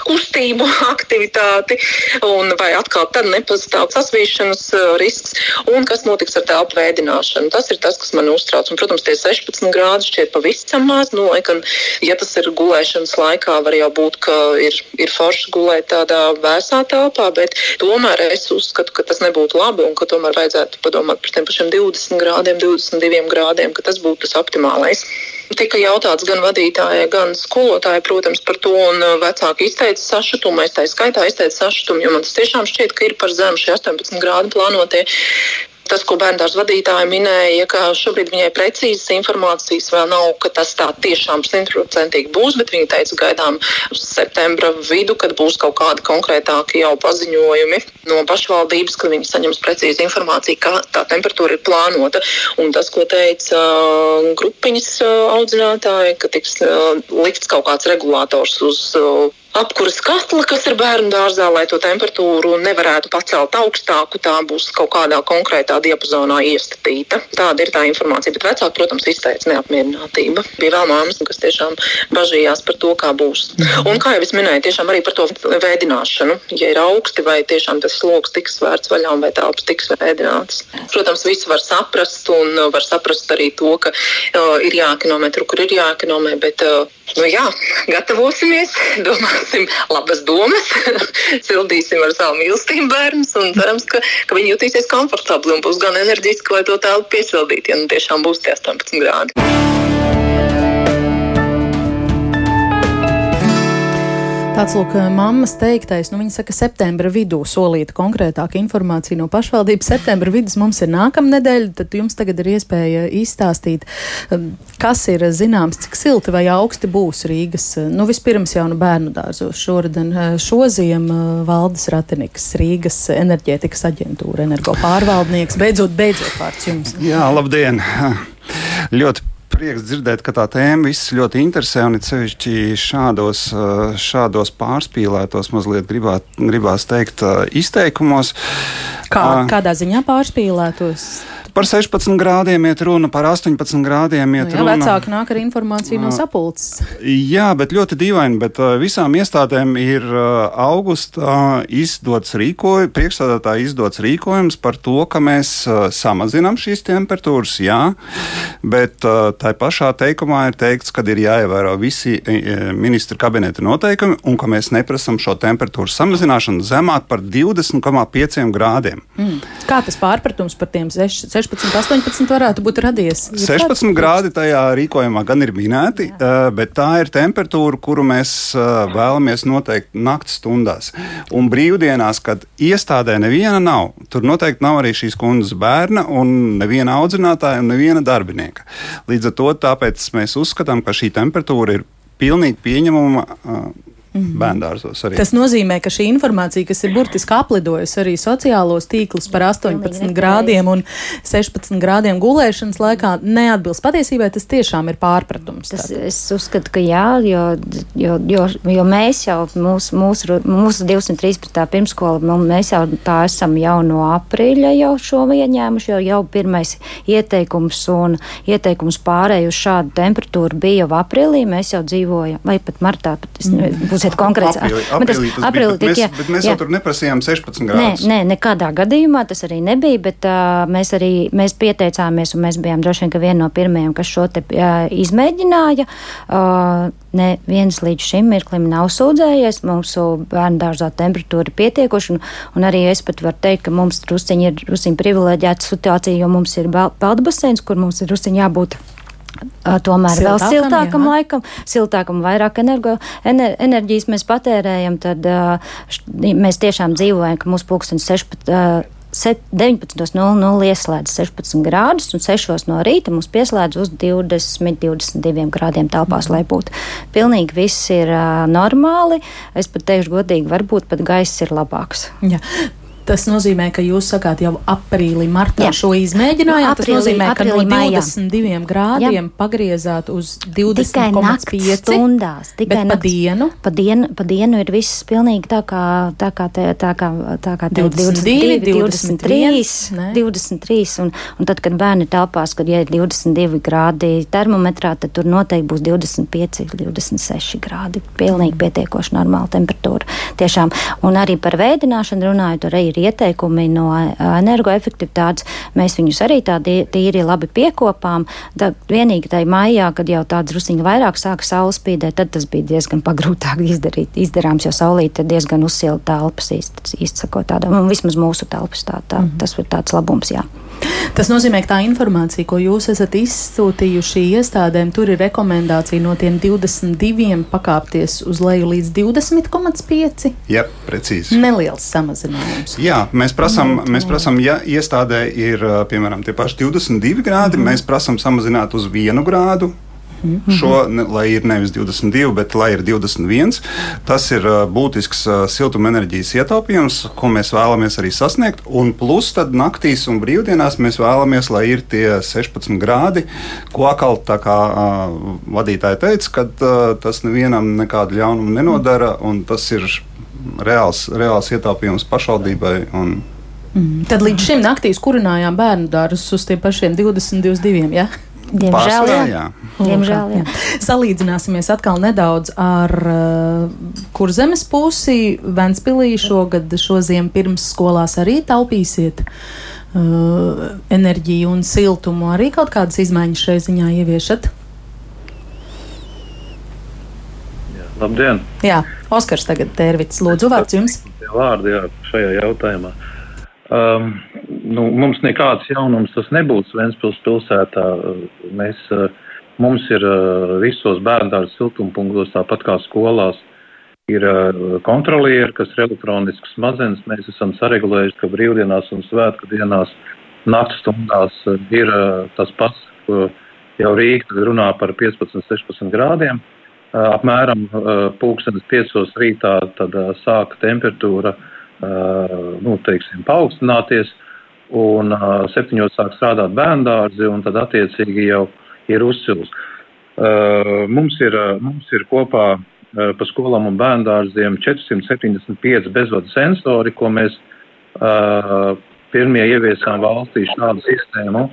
kustību, aktivitāti, un vai atkal tad nepastāv sasvīšanas risks, un kas notiks ar telpu veidināšanu. Tas ir tas, kas man uztrauc. Un, protams, tie 16 grādi šķiet pavisam maz, nu, lai gan, ja tas ir gulēšanas laikā, laikā var jau būt, ka ir, ir forši gulēt tādā vēsā telpā, bet tomēr es uzskatu, ka tas nebūtu labi un ka tomēr vajadzētu padomāt par tiem pašiem 20 grādiem, 22 grādiem, ka tas būtu tas optimālais. Tika jautāts gan vadītājai, gan skolotājai, protams, par to, un uh, vecāki izteica sašutumu. Es tā skaitā izteicu sašutumu, jo man tas tiešām šķiet, ka ir par zemu šie 18 grādi plānotie tas, ko bērndārs vadītāja minēja, ka šobrīd viņai precīzas informācijas vēl nav, ka tas tā tiešām simtprocentīgi būs, bet viņa teica, gaidām septembra vidu, kad būs kaut kādi konkrētāki jau paziņojumi no pašvaldības, ka viņi saņems precīzi informāciju, kā tā temperatūra ir plānota. Un tas, ko teica uh, grupiņas uh, audzinātāji, ka tiks uh, likts kaut kāds regulators uz apkuras katla, kas ir bērnu dārzā, lai to temperatūru nevarētu pacelt augstāku, tā būs kaut kādā konkrētā diapazonā iestatīta. Tāda ir tā informācija. Bet vecāki, protams, izteica neapmierinātību. Bija vēl māmas, kas tiešām bažījās par to, kā būs. Un, kā jau es minēju, tiešām arī par to vēdināšanu. Ja ir augsti, vai tiešām tas sloks tiks vērts vaļā vai telpas tiks vēdināts. Protams, visi var saprast un var saprast arī to, ka uh, ir jākilometru, kur ir jākilometru, bet uh, nu, jā, gatavosimies, domāsim labas domas, sildīsim ar savu mīlestību bērnus un cerams, ka, ka viņi jutīsies komfortabli un būs gan enerģiski, lai to telpu piesildītu, ja nu tiešām būs tie 18 grādi. Tāds lūk, mammas teiktais, nu viņa saka, septembra vidū solīta konkrētāka informācija no pašvaldības. Septembra vidus mums ir nākamā nedēļa, tad jums tagad ir iespēja izstāstīt, um, kas ir zināms, cik silti vai augsti būs Rīgas. Nu, vispirms jau no bērnu dārzos šoruden uh, šoziem uh, valdes ratiniks, Rīgas enerģētikas aģentūra, energo pārvaldnieks. Beidzot, beidzot vārds jums. Jā, labdien! Ļoti prieks dzirdēt, ka tā tēma visus ļoti interesē un it sevišķi šādos, eh, šādos pārspīlētos, mazliet gribāt, gribās teikt, eh, izteikumos. Kā, kādā ziņā pārspīlētos? Par 16 grādiem iet runa, par 18 grādiem iet nu, jā, runa. Vecāki nāk ar informāciju no sapulces. Jā, bet ļoti dīvaini, bet visām iestādēm ir augustā izdots rīkojums, priekšstādātāji izdots rīkojums par to, ka mēs samazinām šīs temperatūras, jā, bet tai pašā teikumā ir teikts, ka ir jāievēro visi ministra kabineta noteikumi un ka mēs neprasam šo temperatūru samazināšanu zemāk par 20,5 grādiem. Mm. Kā tas pārpratums par tiem 6? 16, 18 varētu būt radies. Ir 16 grādi tajā rīkojumā gan ir minēti, Jā. Bet tā ir temperatūra, kuru mēs vēlamies noteikt naktas stundās. Un brīvdienās, kad iestādē neviena nav, tur noteikti nav arī šīs kundzes bērna un neviena audzinātāja un neviena darbinieka. Līdz ar to mēs uzskatām, ka šī temperatūra ir pilnīgi pieņemama eh, Mm -hmm. Bērndārzos arī. Tas nozīmē, ka šī informācija, kas ir burtiski aplidojusi arī sociālos tīklus par 18 grādiem un 16 grādiem gulēšanas laikā, neatbilst patiesībai. Tas tiešām ir pārpratums. Tas, es uzskatu, ka jā, jo, jo, jo, jo mēs jau mūsu, mūsu, mūsu 213. pirmskola, nu, mēs jau tā esam jau no aprīļa jau šo ieņēmuši, jo jau pirmais ieteikums un ieteikums pārēj uz šādu temperatūru bija jau aprīlī. Mēs jau dzīvojam, vai pat martā, pat es, mm būsiet konkrēts. Aprīlī, aprīlī tas, aprīlī bija, bet, mēs, jā, bet mēs jā. jau tur neprasījām 16 grādus. Nē, nē, nekādā gadījumā tas arī nebija, bet uh, mēs arī mēs pieteicāmies un mēs bijām droši vien viena no pirmajiem, kas šo te uh, izmēģināja. Uh, Neviens līdz šim mirklim nav sūdzējies. Mūsu bērnu dārzā temperatūra ir pietiekuša, un, un arī es pat varu teikt, ka mums drusciņi ir drusciņi privileģēta situācija, jo mums ir peldbaseins, kur mums ir drusciņi jābūt Tomēr siltākam, vēl siltākam jā. laikam, siltākam vairāk energo, ener, enerģijas mēs patērējam, tad š, mēs tiešām dzīvojam, ka mūsu pulkstenis 16. 19.00 ieslēdz 16 grādus, un 6 no rīta mums pieslēdz uz 20, 22 grādiem telpās, lai būtu pilnīgi viss ir uh, normāli. Es pat teikšu godīgi, varbūt pat gaiss ir labāks. Jā. Tas nozīmē, ka jūs sakāt jau aprīlī, martā Jā. šo izmēģinājāt. Tas Aprīlī- nozīmē, ka no aprīlī, maijā. 22 grādiem pagriezāt uz Tikai naktas 20,5 stundās. Tikai pa dienu. Pa dienu, pa dienu ir viss pilnīgi tā kā, tā kā, te, tā kā, tā kā te 22, 23, ne? 23. Un, un tad, kad bērni telpās, kad ja ir 22 grādi termometrā, tad tur noteikti būs 25, 26 grādi. Pilnīgi pietiekoši normāla temperatūra. Tiešām. Un arī par veidināšanu runājot, arī ir ieteikumi no ā, energoefektivitātes. Mēs viņus arī tādi tīri labi piekopām. Tā, vienīgi tajā maijā, kad jau tāds drusiņi vairāk sāka saule spīdēt, tad tas bija diezgan pagrūtāk izdarīt, izdarāms, jo saulīte diezgan uzsila telpas īsti, īsti sakot tādām, un vismaz mūsu telpas tā, tā, mm -hmm. tas ir tāds labums, jā. Tas nozīmē, ka tā informācija, ko jūs esat izsūtījuši iestādēm, tur ir rekomendācija no tiem 22 pakāpties uz leju līdz 20,5. Jā, precīzi. Neliels samazinājums. Jā, mēs prasām, mēs prasām ja iestādē ir piemēram tie paši 22 grādi, mm -hmm. mēs prasām samazināt uz 1 grādu. -hmm. Šo, ne, lai ir nevis 22, bet lai ir 21. Tas ir būtisks siltumenerģijas ietaupījums, ko mēs vēlamies arī sasniegt. Un plus tad naktīs un brīvdienās mēs vēlamies, lai ir tie 16 grādi, ko atkal tā kā uh, vadītāji teica, ka uh, tas nevienam nekādu ļaunumu nenodara, un tas ir reāls, reāls ietaupījums pašvaldībai. Un, Mm. Tad līdz šim naktīs kurinājām bērnu dārzus uz tiem pašiem 20, 22. Ja? Diemžēl, Pārsvarā, jā. jā. Diemžēl, jā. Salīdzināsimies atkal nedaudz ar uh, kurzemes pusi. Ventspīlī šogad šo ziemu pirms skolās arī taupīsiet uh, enerģiju un siltumu. Arī kaut kādas izmaiņas šai ziņā ieviešat? Labdien! Jā, Oskars tagad tērvits. Lūdzu, vārds jums. Vārdi jā, šajā jautājumā. Um, nu, mums nekāds jaunums tas nebūs Ventspils pilsētā. Mēs, uh, mums ir uh, visos bērndārza siltumpunktos, tāpat kā skolās, ir uh, kontrolieri, kas ir elektronisks mazens. Mēs esam saregulējuši, ka brīvdienās un svētku dienās naktas stundās uh, ir uh, tas pats, ko jau Rīga runā par 15-16 grādiem. Uh, apmēram uh, pulkstenes 5 rītā tad uh, sāka temperatūra uh, nu, teiksim, paaugstināties, un septiņos sāk strādāt bērndārzi, un tad attiecīgi jau ir uzsils. Mums, ir, mums ir kopā pa skolām un bērndārziem 475 bezvadu sensori, ko mēs pirmie ieviesām valstī šādu sistēmu.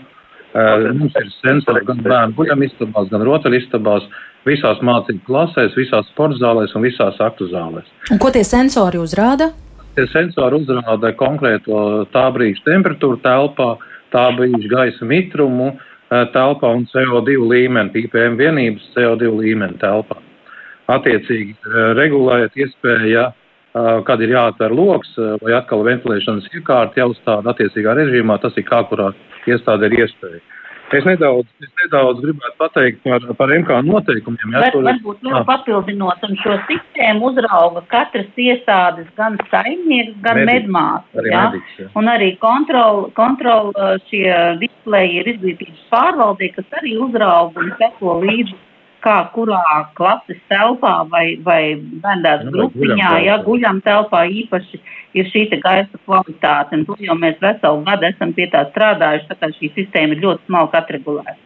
Mums ir sensori gan bērnu guļamistabās, gan rotaļistabās, visās mācību klasēs, visās sportzālēs un visās aktu zālēs. Un ko tie sensori uzrāda? Tie sensori uzrāda konkrēto tā brīža temperatūru telpā, tā brīža gaisa mitrumu eh, telpā un CO2 līmeni, PPM vienības CO2 līmeni telpā. Attiecīgi eh, regulējot iespēju, eh, kad ir jāatver loks vai atkal ventilēšanas iekārta jāuzstāda attiecīgā režīmā, tas ir kā kurā iestāde ir iespēja. Es nedaudz, es nedaudz gribētu pateikt par, par MK noteikumiem. Var, varbūt vēl papildinot, un šo sistēmu uzrauga katras iestādes, gan saimnieks, gan Mediķis. medmāsa. Arī ja? mediķis, jā. Un arī kontroli kontrol, šie displeji ir izglītības pārvaldē, kas arī uzrauga un seko līdzi, kā kurā klases telpā vai, vai bērndārs Nu, grupiņā, ja guļam telpā īpaši ir šī gaisa kvalitāte. Un tur jau mēs veselu gadu esam pie tā strādājuši, tā kā šī sistēma ir ļoti smalki atregulēta.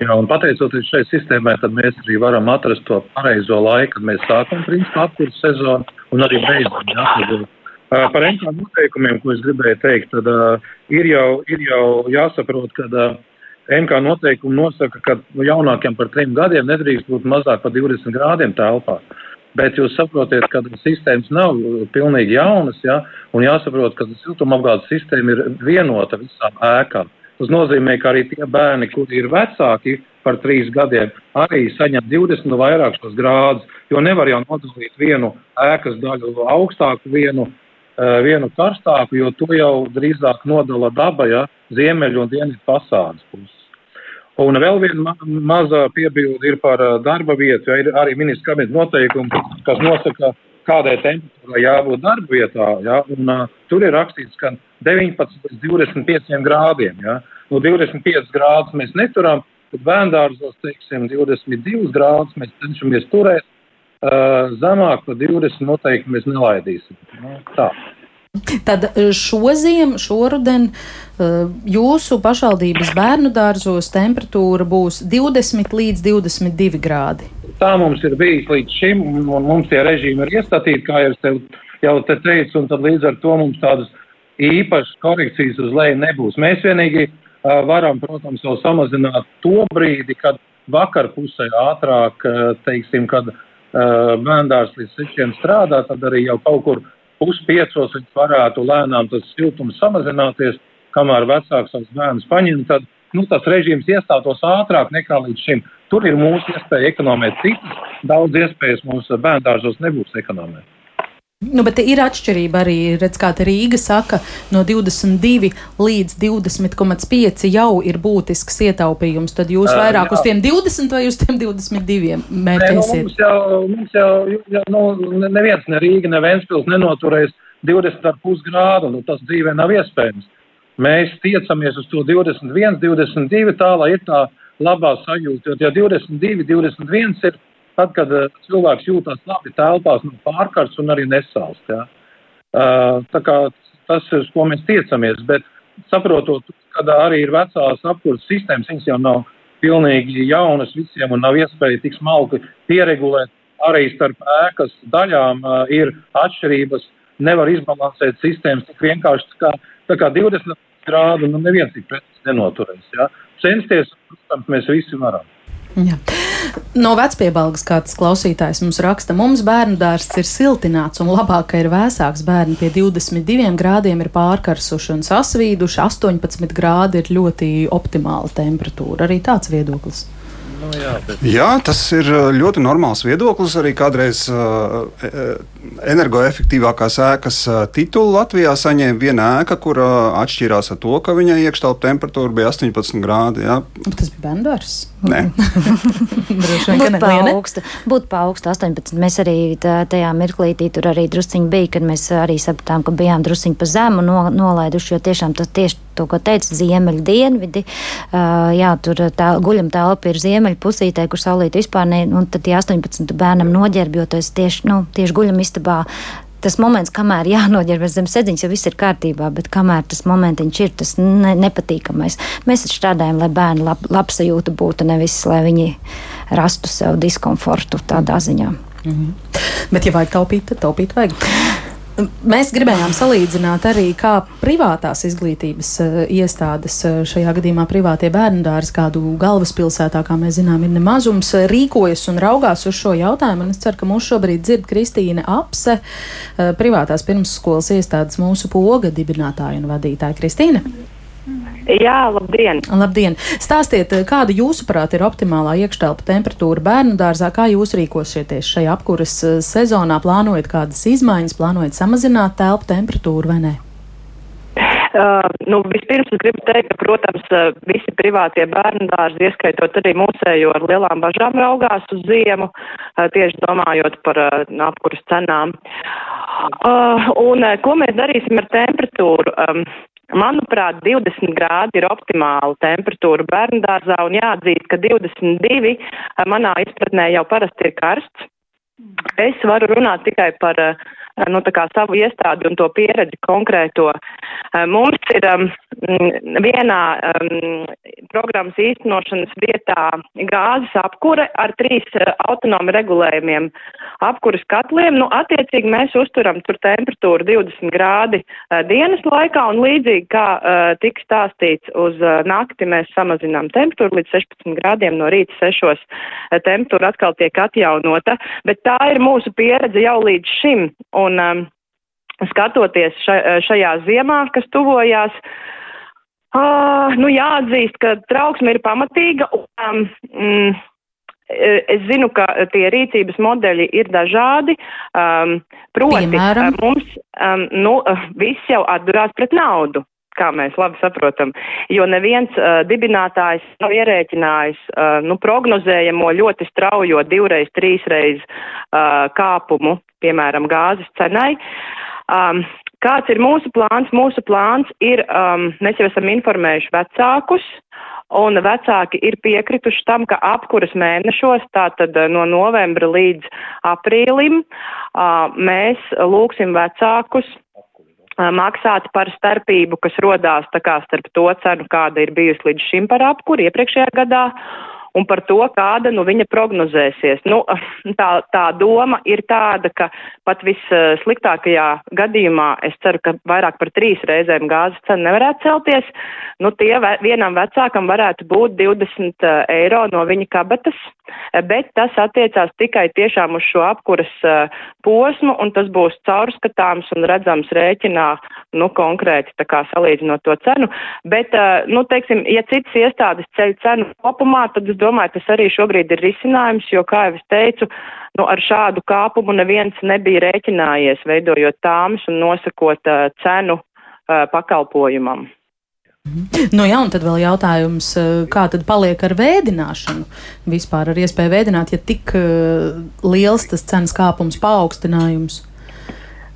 Jā, un pateicoties šai sistēmai, tad mēs arī varam atrast to pareizo laiku, kad mēs sākam principā apkursu sezonu un arī beidzam. Jā, tad, uh, par MK noteikumiem, ko es gribēju teikt, tad uh, ir, jau, ir jau jāsaprot, ka uh, MK noteikumi nosaka, ka nu, jaunākiem par trim gadiem nedrīkst būt mazāk par 20 grādiem telpā. Bet jūs saprotiet, ka sistēmas nav uh, pilnīgi jaunas, ja, un jāsaprot, ka siltumapgādes sistēma ir vienota visām ēkām. Tas nozīmē, ka arī tie bērni, kuri ir vecāki par trīs gadiem, arī saņem 20 vai vairāk šos grādus, jo nevar jau nodalīt vienu ēkas daļu augstāku, vienu, uh, vienu karstāku, jo to jau drīzāk nodala daba, ja, ziemeļu un dienvidu fasādes puses. Un vēl viena ma maza piebilde ir par darba vietu, ir arī ministra kabineta noteikumi, kas nosaka, kādai temperatūrai jābūt darba vietā. Ja? Un, uh, tur ir rakstīts, ka 19 līdz 25 grādiem. Ja? No 25 grādus mēs neturam, tad bērndārzos, teiksim, 22 grādus mēs cenšamies turēt. Uh, zemāk par 20 noteikti mēs nelaidīsim. Nu, tā. Tad šo ziemu, šoruden jūsu pašvaldības bērnu dārzos temperatūra būs 20 līdz 22 grādi. Tā mums ir bijis līdz šim, un mums tie režīmi ir iestatīti, kā jau jau te teicu, un tad līdz ar to mums tādas īpašas korekcijas uz leju nebūs. Mēs vienīgi uh, varam, protams, jau samazināt to brīdi, kad vakar pusē ātrāk, uh, teiksim, kad uh, bērndārs līdz sešiem strādā, tad arī jau kaut kur puspiecos varētu lēnām tas siltums samazināties, kamēr vecāks savus bērnus paņem, tad nu, tas režīms iestātos ātrāk nekā līdz šim. Tur ir mūsu iespēja ekonomēt citas, daudz iespējas mūsu bērndārzos nebūs ekonomēt. Nu, bet ir atšķirība arī, redz, kā Rīga saka, no 22 līdz 20,5 jau ir būtisks ietaupījums. Tad jūs vairāk uh, uz tiem 20 vai uz tiem 22 mērķēsiet? Nē, nu, mums jau, mums jau, jau nu, neviens, ne Rīga, ne Ventspils nenoturēs 20,5 grādu, nu tas dzīvē nav iespējams. Mēs tiecamies uz to 21, 22, tā lai ir tā labā sajūta, jo ja 22, 21 ir tad, kad uh, cilvēks jūtas labi telpās, nu, pārkars un arī nesalst. Ja? Uh, tā kā tas ir, uz ko mēs tiecamies, bet saprotot, ka arī ir vecās apkurses sistēmas, viņas jau nav pilnīgi jaunas visiem un nav iespēja tik smalki pieregulēt. Arī starp ēkas daļām uh, ir atšķirības, nevar izbalansēt sistēmas tik vienkārši kā, tā kā 20 grādu, nu neviens tik precīzi nenoturēs. Ja? Censties, protams, mēs visi varam. Jā. No vecpiebalgas kāds klausītājs mums raksta, mums bērnu dārsts ir siltināts un labāk, ka ir vēsāks bērni pie 22 grādiem ir pārkarsuši un sasvīduši, 18 grādi ir ļoti optimāla temperatūra. Arī tāds viedoklis. Nu, jā, bet... jā, tas ir uh, ļoti normāls viedoklis. Arī kādreiz uh, energoefektīvākās ēkas titulu Latvijā saņēma viena ēka, kur atšķīrās ar to, ka viņai iekštelpa temperatūra bija 18 grādi. Jā. Tas bija bendārs. Nē, Būtu paaugsta, būtu paaugsta 18. Mēs arī tajā mirklītī tur arī drusciņi bija, kad mēs arī sapratām, ka bijām drusciņi pa zemu no, nolaiduši, jo tiešām tas tieši to, ko teica ziemeļu dienvidi, uh, jā, tur tā guļam telpa ir ziemeļu pusītē, kur saulīt vispār ne, un tad tie 18 bērnam noģērbjoties tieši, nu, tieši guļam istabā tas moments, kamēr jānoģērbjas zem sēdziņas, jau viss ir kārtībā, bet kamēr tas momentiņš ir tas ne, nepatīkamais. Mēs strādājam, lai bērni lab, labsajūta būtu, nevis lai viņi rastu sev diskomfortu tādā ziņā. Mm -hmm. Bet, ja vajag taupīt, tad taupīt vajag. Mēs gribējām salīdzināt arī, kā privātās izglītības uh, iestādes, uh, šajā gadījumā privātie bērnu dārzi, kādu galvaspilsētā, kā mēs zinām, ir nemazums, uh, rīkojas un raugās uz šo jautājumu. Un es ceru, ka mūs šobrīd dzird Kristīne Apse, privātās pirmsskolas iestādes mūsu poga dibinātāja un vadītāja Kristīne. Jā, labdien! Labdien! Stāstiet, kāda jūsuprāt ir optimālā iekštelpa temperatūra bērnu dārzā, kā jūs rīkosieties šajā apkuras eh, sezonā, plānojat kādas izmaiņas, plānojat samazināt telpu temperatūru vai nē? Uh, nu, vispirms es gribu teikt, ka, protams, uh, visi privātie bērnu dārzi, ieskaitot arī mūsējo, ar lielām bažām raugās uz ziemu, uh, tieši domājot par uh, apkuras cenām. Uh, un uh, ko mēs darīsim ar temperatūru? Um, Manuprāt, 20 grādi ir optimāla temperatūra bērnu dārzā un jāatzīst, ka 22 manā izpratnē jau parasti ir karsts. Es varu runāt tikai par uh, nu, savu iestādi un to pieredzi konkrēto. Eh, mums ir um, vienā um, programmas īstenošanas vietā gāzes apkure ar trīs uh, autonomi regulējumiem apkuras katliem. Nu, attiecīgi mēs uzturam tur temperatūru 20 grādi uh, dienas laikā un līdzīgi kā uh, tika stāstīts uz uh, nakti mēs samazinām temperatūru līdz 16 grādiem no rīta 6. Uh, temperatūra atkal tiek atjaunota, bet tā ir mūsu pieredze jau līdz šim. Un, um, skatoties šajā ziemā, kas tuvojās, uh, nu jāatzīst, ka trauksme ir pamatīga. Un, um, Es zinu, ka tie rīcības modeļi ir dažādi. Um, proti, Piemēram? mums um, nu, viss jau atdurās pret naudu kā mēs labi saprotam, jo neviens uh, dibinātājs nav ierēķinājis uh, nu, prognozējamo ļoti straujo divreiz, trīsreiz uh, kāpumu, piemēram, gāzes cenai. Um, kāds ir mūsu plāns? Mūsu plāns ir, um, mēs jau esam informējuši vecākus, un vecāki ir piekrituši tam, ka apkuras mēnešos, tātad uh, no novembra līdz aprīlim, uh, mēs lūksim vecākus maksāt par starpību, kas rodās tā kā starp to cenu, kāda ir bijusi līdz šim par apkuri iepriekšējā gadā, un par to, kāda nu, viņa prognozēsies. Nu, tā, tā doma ir tāda, ka pat vissliktākajā gadījumā es ceru, ka vairāk par trīs reizēm gāzes cena nevarētu celties. Nu, tie vienam vecākam varētu būt 20 eh, eiro no viņa kabatas, bet tas attiecās tikai tiešām uz šo apkuras eh, posmu, un tas būs caurskatāms un redzams rēķinā, nu, konkrēti, tā kā salīdzinot to cenu. Bet, eh, nu, teiksim, ja citas iestādes ceļ cenu kopumā, tad es domāju, tas arī šobrīd ir risinājums, jo, kā jau es teicu, nu, ar šādu kāpumu neviens nebija rēķinājies, veidojot tāmas un nosakot uh, cenu uh, pakalpojumam. Nu jā, un tad vēl jautājums, kā tad paliek ar vēdināšanu? Vispār ar iespēju vēdināt, ja tik uh, liels tas cenas kāpums paaugstinājums?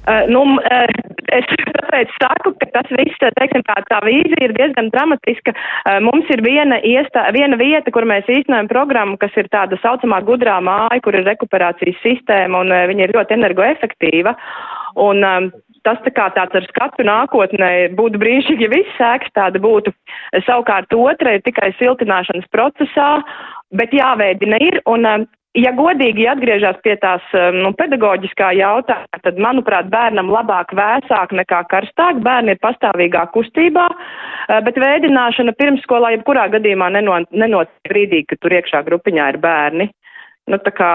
Uh, nu, uh, es tāpēc saku, ka tas viss, teiksim, tā, tā vīzija ir diezgan dramatiska. Uh, mums ir viena, iestā, viena vieta, kur mēs īstenojam programmu, kas ir tāda saucamā gudrā māja, kur ir rekuperācijas sistēma un uh, viņa ir ļoti energoefektīva. Un, um, tas tā kā tāds ar skatu nākotnē būtu brīnišķīgi, ja viss sēks tāda būtu. Savukārt otra ir tikai siltināšanas procesā, bet jāveidina ir. Un, ja godīgi atgriežas pie tās um, nu, pedagoģiskā jautājuma, tad, manuprāt, bērnam labāk vēsāk nekā karstāk. Bērni ir pastāvīgā kustībā, uh, bet vēdināšana pirmsskolā jebkurā gadījumā nenotiek brīdī, kad tur iekšā grupiņā ir bērni. Nu, tā kā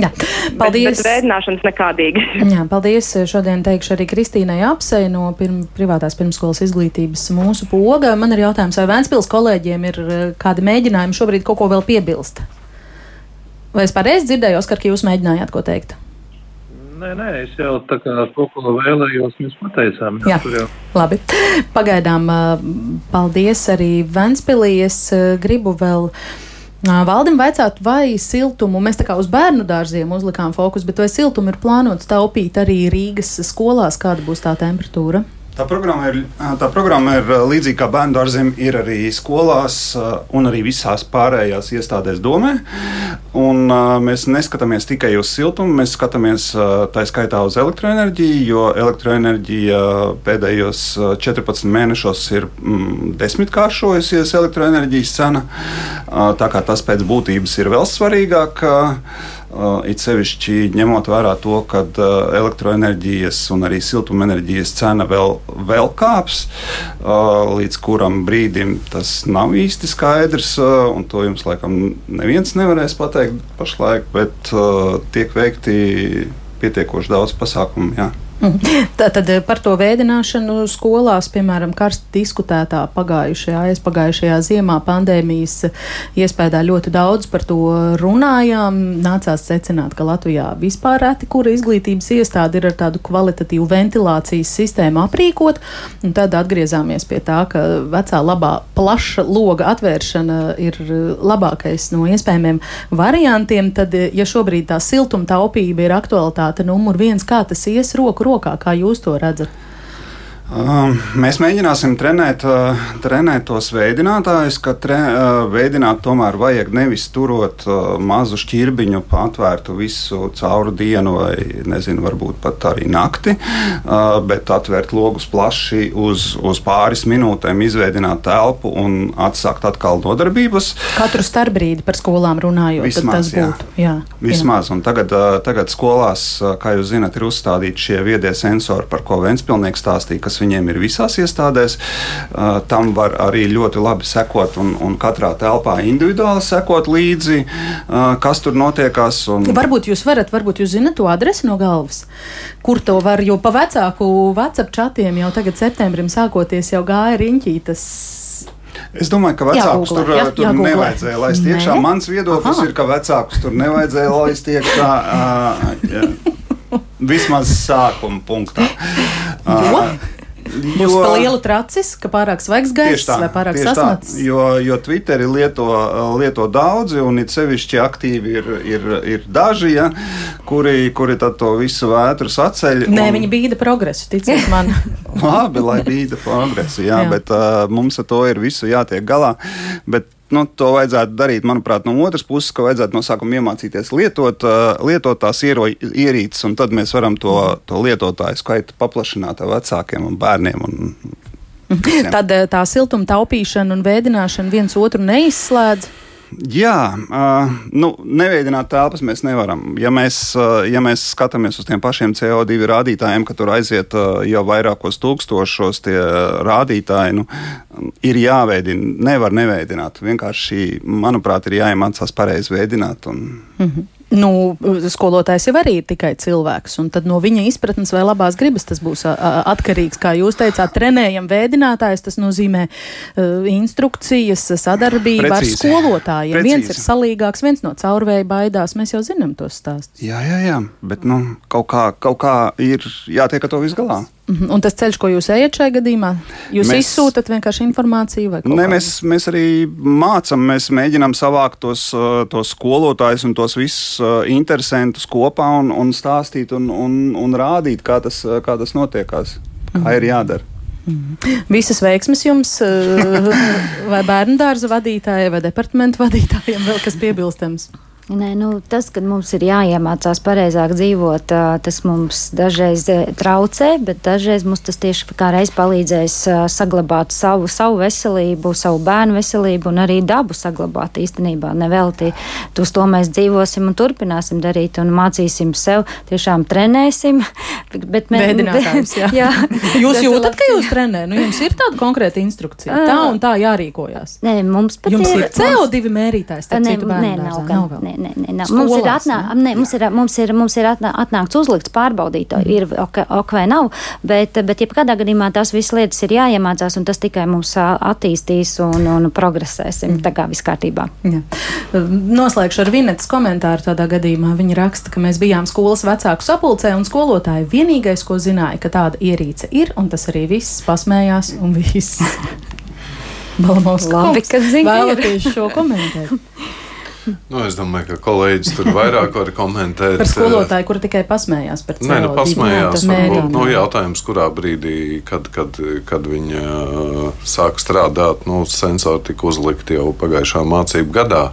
Jā, paldies. Bet, bet vēdināšanas nekādīgi. Jā, paldies. Šodien teikšu arī Kristīnai Apsei no pirm, privātās pirmskolas izglītības mūsu poga. Man ir jautājums, vai Vēnspils kolēģiem ir uh, kādi mēģinājumi šobrīd kaut ko vēl piebilst? Vai es pareizi dzirdēju, Oskar, ka jūs mēģinājāt ko teikt? Nē, nē, es jau tā kā to, ko vēlējos, mēs pateicām. Jā, jā. labi. Pagaidām, paldies arī Ventspilī. Es gribu vēl. Valdim vaicāt, vai siltumu, mēs tā kā uz bērnu dārziem uzlikām fokus, bet vai siltumu ir plānots taupīt arī Rīgas skolās, kāda būs tā temperatūra? Tā programma, ir, tā programma ir līdzīga kā bērnu dārziem, ir arī skolās un arī visās pārējās iestādēs domē. Un, mēs neskatāmies tikai uz siltumu, mēs skatāmies tā skaitā uz elektroenerģiju, jo elektroenerģija pēdējos 14 mēnešos ir mm, desmitkāršojusies elektroenerģijas cena. Tā kā tas pēc būtības ir vēl svarīgāk. Uh, it sevišķi ņemot vērā to, ka uh, elektroenerģijas un arī siltumenerģijas cena vēl, vēl kāps, uh, līdz kuram brīdim tas nav īsti skaidrs, to jums laikam neviens nevarēs pateikt pašlaik, bet tiek veikti pietiekoši daudz pasākumu. Jā. Tātad eh, par to vēdināšanu skolās, piemēram, karsti diskutētā pagājušajā, aizpagājušajā ziemā pandēmijas iespējā ļoti daudz par to runājām. Nācās secināt, ka Latvijā vispār reti, kura izglītības iestāde ir ar tādu kvalitatīvu ventilācijas sistēmu aprīkot, tad atgriezāmies pie tā, ka vecā labā plaša loga atvēršana ir labākais no iespējamiem variantiem. Tad, ja šobrīd tā siltuma taupība ir aktualitāte numur viens, kā tas ies roku rokā, kā jūs to redzat? Um, mēs mēģināsim trenēt, uh, trenēt tos veidinātājus, ka tre, uh, veidināt tomēr vajag nevis turot uh, mazu šķirbiņu, atvērtu visu cauru dienu, vai nezinu, varbūt pat arī nakti, bet atvērt logus plaši uz, uz pāris minūtēm, izveidināt telpu un atsākt atkal nodarbības. Katru starpbrīdi par skolām runājot, Vismaz, tas būtu. Jā, jā, Vismaz, jā. un tagad, tagad skolās, kā jūs zinat, ir uzstādīti šie viedie sensori, par ko Ventspilnieks stāstīja, kas viņiem ir visās iestādēs. Tam var arī ļoti labi sekot un, un katrā telpā individuāli sekot līdzi, kas tur notiekās. Un... Varbūt jūs varat, varbūt jūs zinat to adresi no galvas, kur to var, jo pa vecāku WhatsApp čatiem jau tagad septembrim sākoties jau gāja riņķī tas Es domāju, ka vecākus tur, jā, tur jāgooglē. nevajadzēja laist Nē? iekšā. Mans viedoklis Aha. ir, ka vecākus tur nevajadzēja laist iekšā. Uh, vismaz sākuma punktā. Uh, Būs pa lielu tracis, ka pārāk svaigs gaiss vai pārāk sasmats. Jo, jo Twitteri lieto, lieto daudzi un it sevišķi aktīvi ir, ir, ir daži, ja, kuri, kuri to visu vētru saceļ. Nē, un... viņi bīda progresu, ticiet man. Labi, lai bīda progresu, jā, jā. bet uh, mums ar to ir visu jātiek galā. Bet nu, to vajadzētu darīt, manuprāt, no otras puses, ka vajadzētu no sākuma iemācīties lietot, lietot tās ierīces, un tad mēs varam to, to lietotāju skaitu paplašināt ar vecākiem un bērniem. Un, Visiem. Tad tā siltuma taupīšana un vēdināšana viens otru neizslēdz. Jā, uh, nu, neveidināt telpas mēs nevaram. Ja mēs, uh, ja mēs skatāmies uz tiem pašiem CO2 rādītājiem, ka tur aiziet uh, jau vairākos tūkstošos tie rādītāji, nu, ir jāveidina. Nevar neveidināt. Vienkārši, manuprāt, ir jāiemācās pareizi veidināt. Un... Mm -hmm. Nu, skolotājs jau arī ir tikai cilvēks, un tad no viņa izpratnes vai labās gribas tas būs atkarīgs. Kā jūs teicāt, trenējam vēdinātājs, tas nozīmē uh, instrukcijas, sadarbība Precīzi. ar skolotājiem. Precīzi. Viens ir salīgāks, viens no caurvēja baidās. Mēs jau zinām tos stāstus. Jā, jā, jā, bet nu, kaut, kā, kaut kā ir jātiek ar to visu galā. Mhm. Un tas ceļš, ko jūs ejat šajā gadījumā, jūs mēs, izsūtat vienkārši informāciju? Nē, mēs, mēs arī mācām, mēs mēģinām savākt tos, uh, tos skolotājus un tos visus uh, interesantus kopā un, un stāstīt un, un, un rādīt, kā tas, uh, kā tas notiekās, kā mhm. ir jādara. Mhm. Visas veiksmes jums, vai bērnu dārza vadītājai, vai departamentu vadītājiem, vēl kas piebilstams? Nē, nu, tas, ka mums ir jāiemācās pareizāk dzīvot, tas mums dažreiz traucē, bet dažreiz mums tas tieši kā reiz palīdzēs saglabāt savu, savu veselību, savu bērnu veselību un arī dabu saglabāt īstenībā. Nevelti uz to mēs dzīvosim un turpināsim darīt un mācīsim sev, tiešām trenēsim. Bet Vēdinātājs, jā. jā. Jūs jūtat, ka jūs trenē? Nu, jums ir tāda konkrēta instrukcija. Tā un tā jārīkojās. Nē, mums pat jums ir, ir CO2 mērītājs. Nē, nē, nav, nav vēl. Nē, nē, nē, nav. Mums ir, atnā, nē, mums ir, mums ir, mums ir atnā, atnākts uzlikts pārbaudīt, mm. ir ok, ok vai nav, bet, bet jebkādā gadījumā tās visas lietas ir jāiemācās, un tas tikai mums attīstīs un, un progresēsim. Mm. Tā kā viss kārtībā. Jā. Noslēgšu ar Vinetas komentāru tādā gadījumā. Viņa raksta, ka mēs bijām skolas vecāku sapulcē, un skolotāji vienīgais, ko zināja, ka tāda ierīce ir, un tas arī viss pasmējās un viss. Balamovs, Labi, ka vēlaties šo komentēt. Nu, es domāju, ka kolēģis tur vairāk var komentēt. Par skolotāju, kur tikai pasmējās par CO2. Nē, nu, pasmējās. Varbūt, nu, jautājums, kurā brīdī, kad, kad, kad viņa uh, sāk strādāt, nu, sensori tika uzlikti jau pagājušā mācību gadā.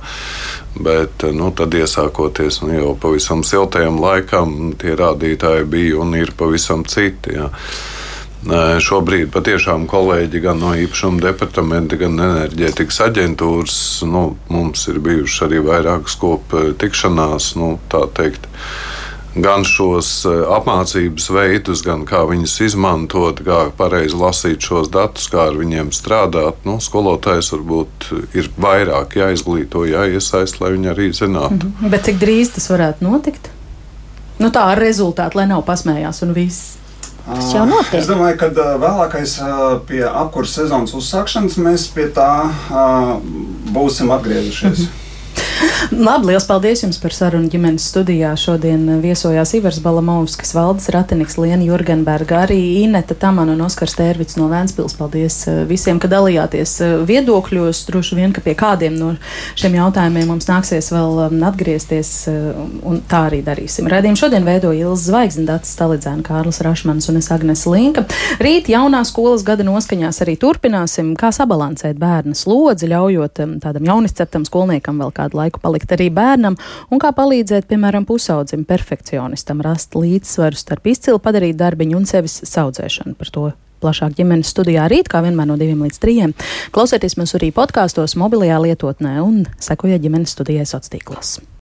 Bet uh, nu, tad, iesākoties nu, jau pavisam siltajam laikam, tie rādītāji bija un ir pavisam citi. Jā. Šobrīd patiešām kolēģi gan no īpašuma departamenta, gan enerģētikas aģentūras nu, mums ir bijušas arī vairākas kopu tikšanās, nu, tā teikt. Gan šos apmācības veidus, gan kā viņus izmantot, kā pareizi lasīt šos datus, kā ar viņiem strādāt. Nu, skolotājs varbūt ir vairāk jāizglīto, jāiesaist, lai viņi arī zinātu. Mm -hmm. Bet cik drīz tas varētu notikt? Nu, tā ar rezultātu, lai nav pasmējās un viss. Tas jau notiek. Es domāju, ka vēlākais pie apkurses sezonas uzsākšanas mēs pie tā būsim atgriezušies. Mm -hmm. Labi, liels paldies jums par sarunu ģimenes studijā. Šodien viesojās Ivars Balamovskis, Valdis Ratiniks, Liena Jurgenberga, arī Ineta Tamana un Oskars Tērvits no Vēnspils. Paldies eh, visiem, ka dalījāties eh, viedokļos. Droši vien, ka pie kādiem no šiem jautājumiem mums nāksies vēl um, atgriezties, eh, un tā arī darīsim. Radījumu šodien veidoja Ilza Zvaigznes, Dats Stalidzēna, Kārlis Rašmans un es Agnes Linka. Rīt jaunā skolas gada noskaņās arī turpināsim, kā sabalansēt bērnu slodzi, ļaujot um, tādam jaunisceptam skolniekam vēl kādu laiku palikt arī bērnam, un kā palīdzēt, piemēram, pusaudzim perfekcionistam rast līdzsvaru starp izcilu padarīt darbiņu un sevis saudzēšanu par to plašāk ģimenes studijā rīt, kā vienmēr no diviem līdz trijiem. Klausieties mūs arī podkāstos, mobilajā lietotnē un sekojiet ģimenes studijai sociālos tīklos.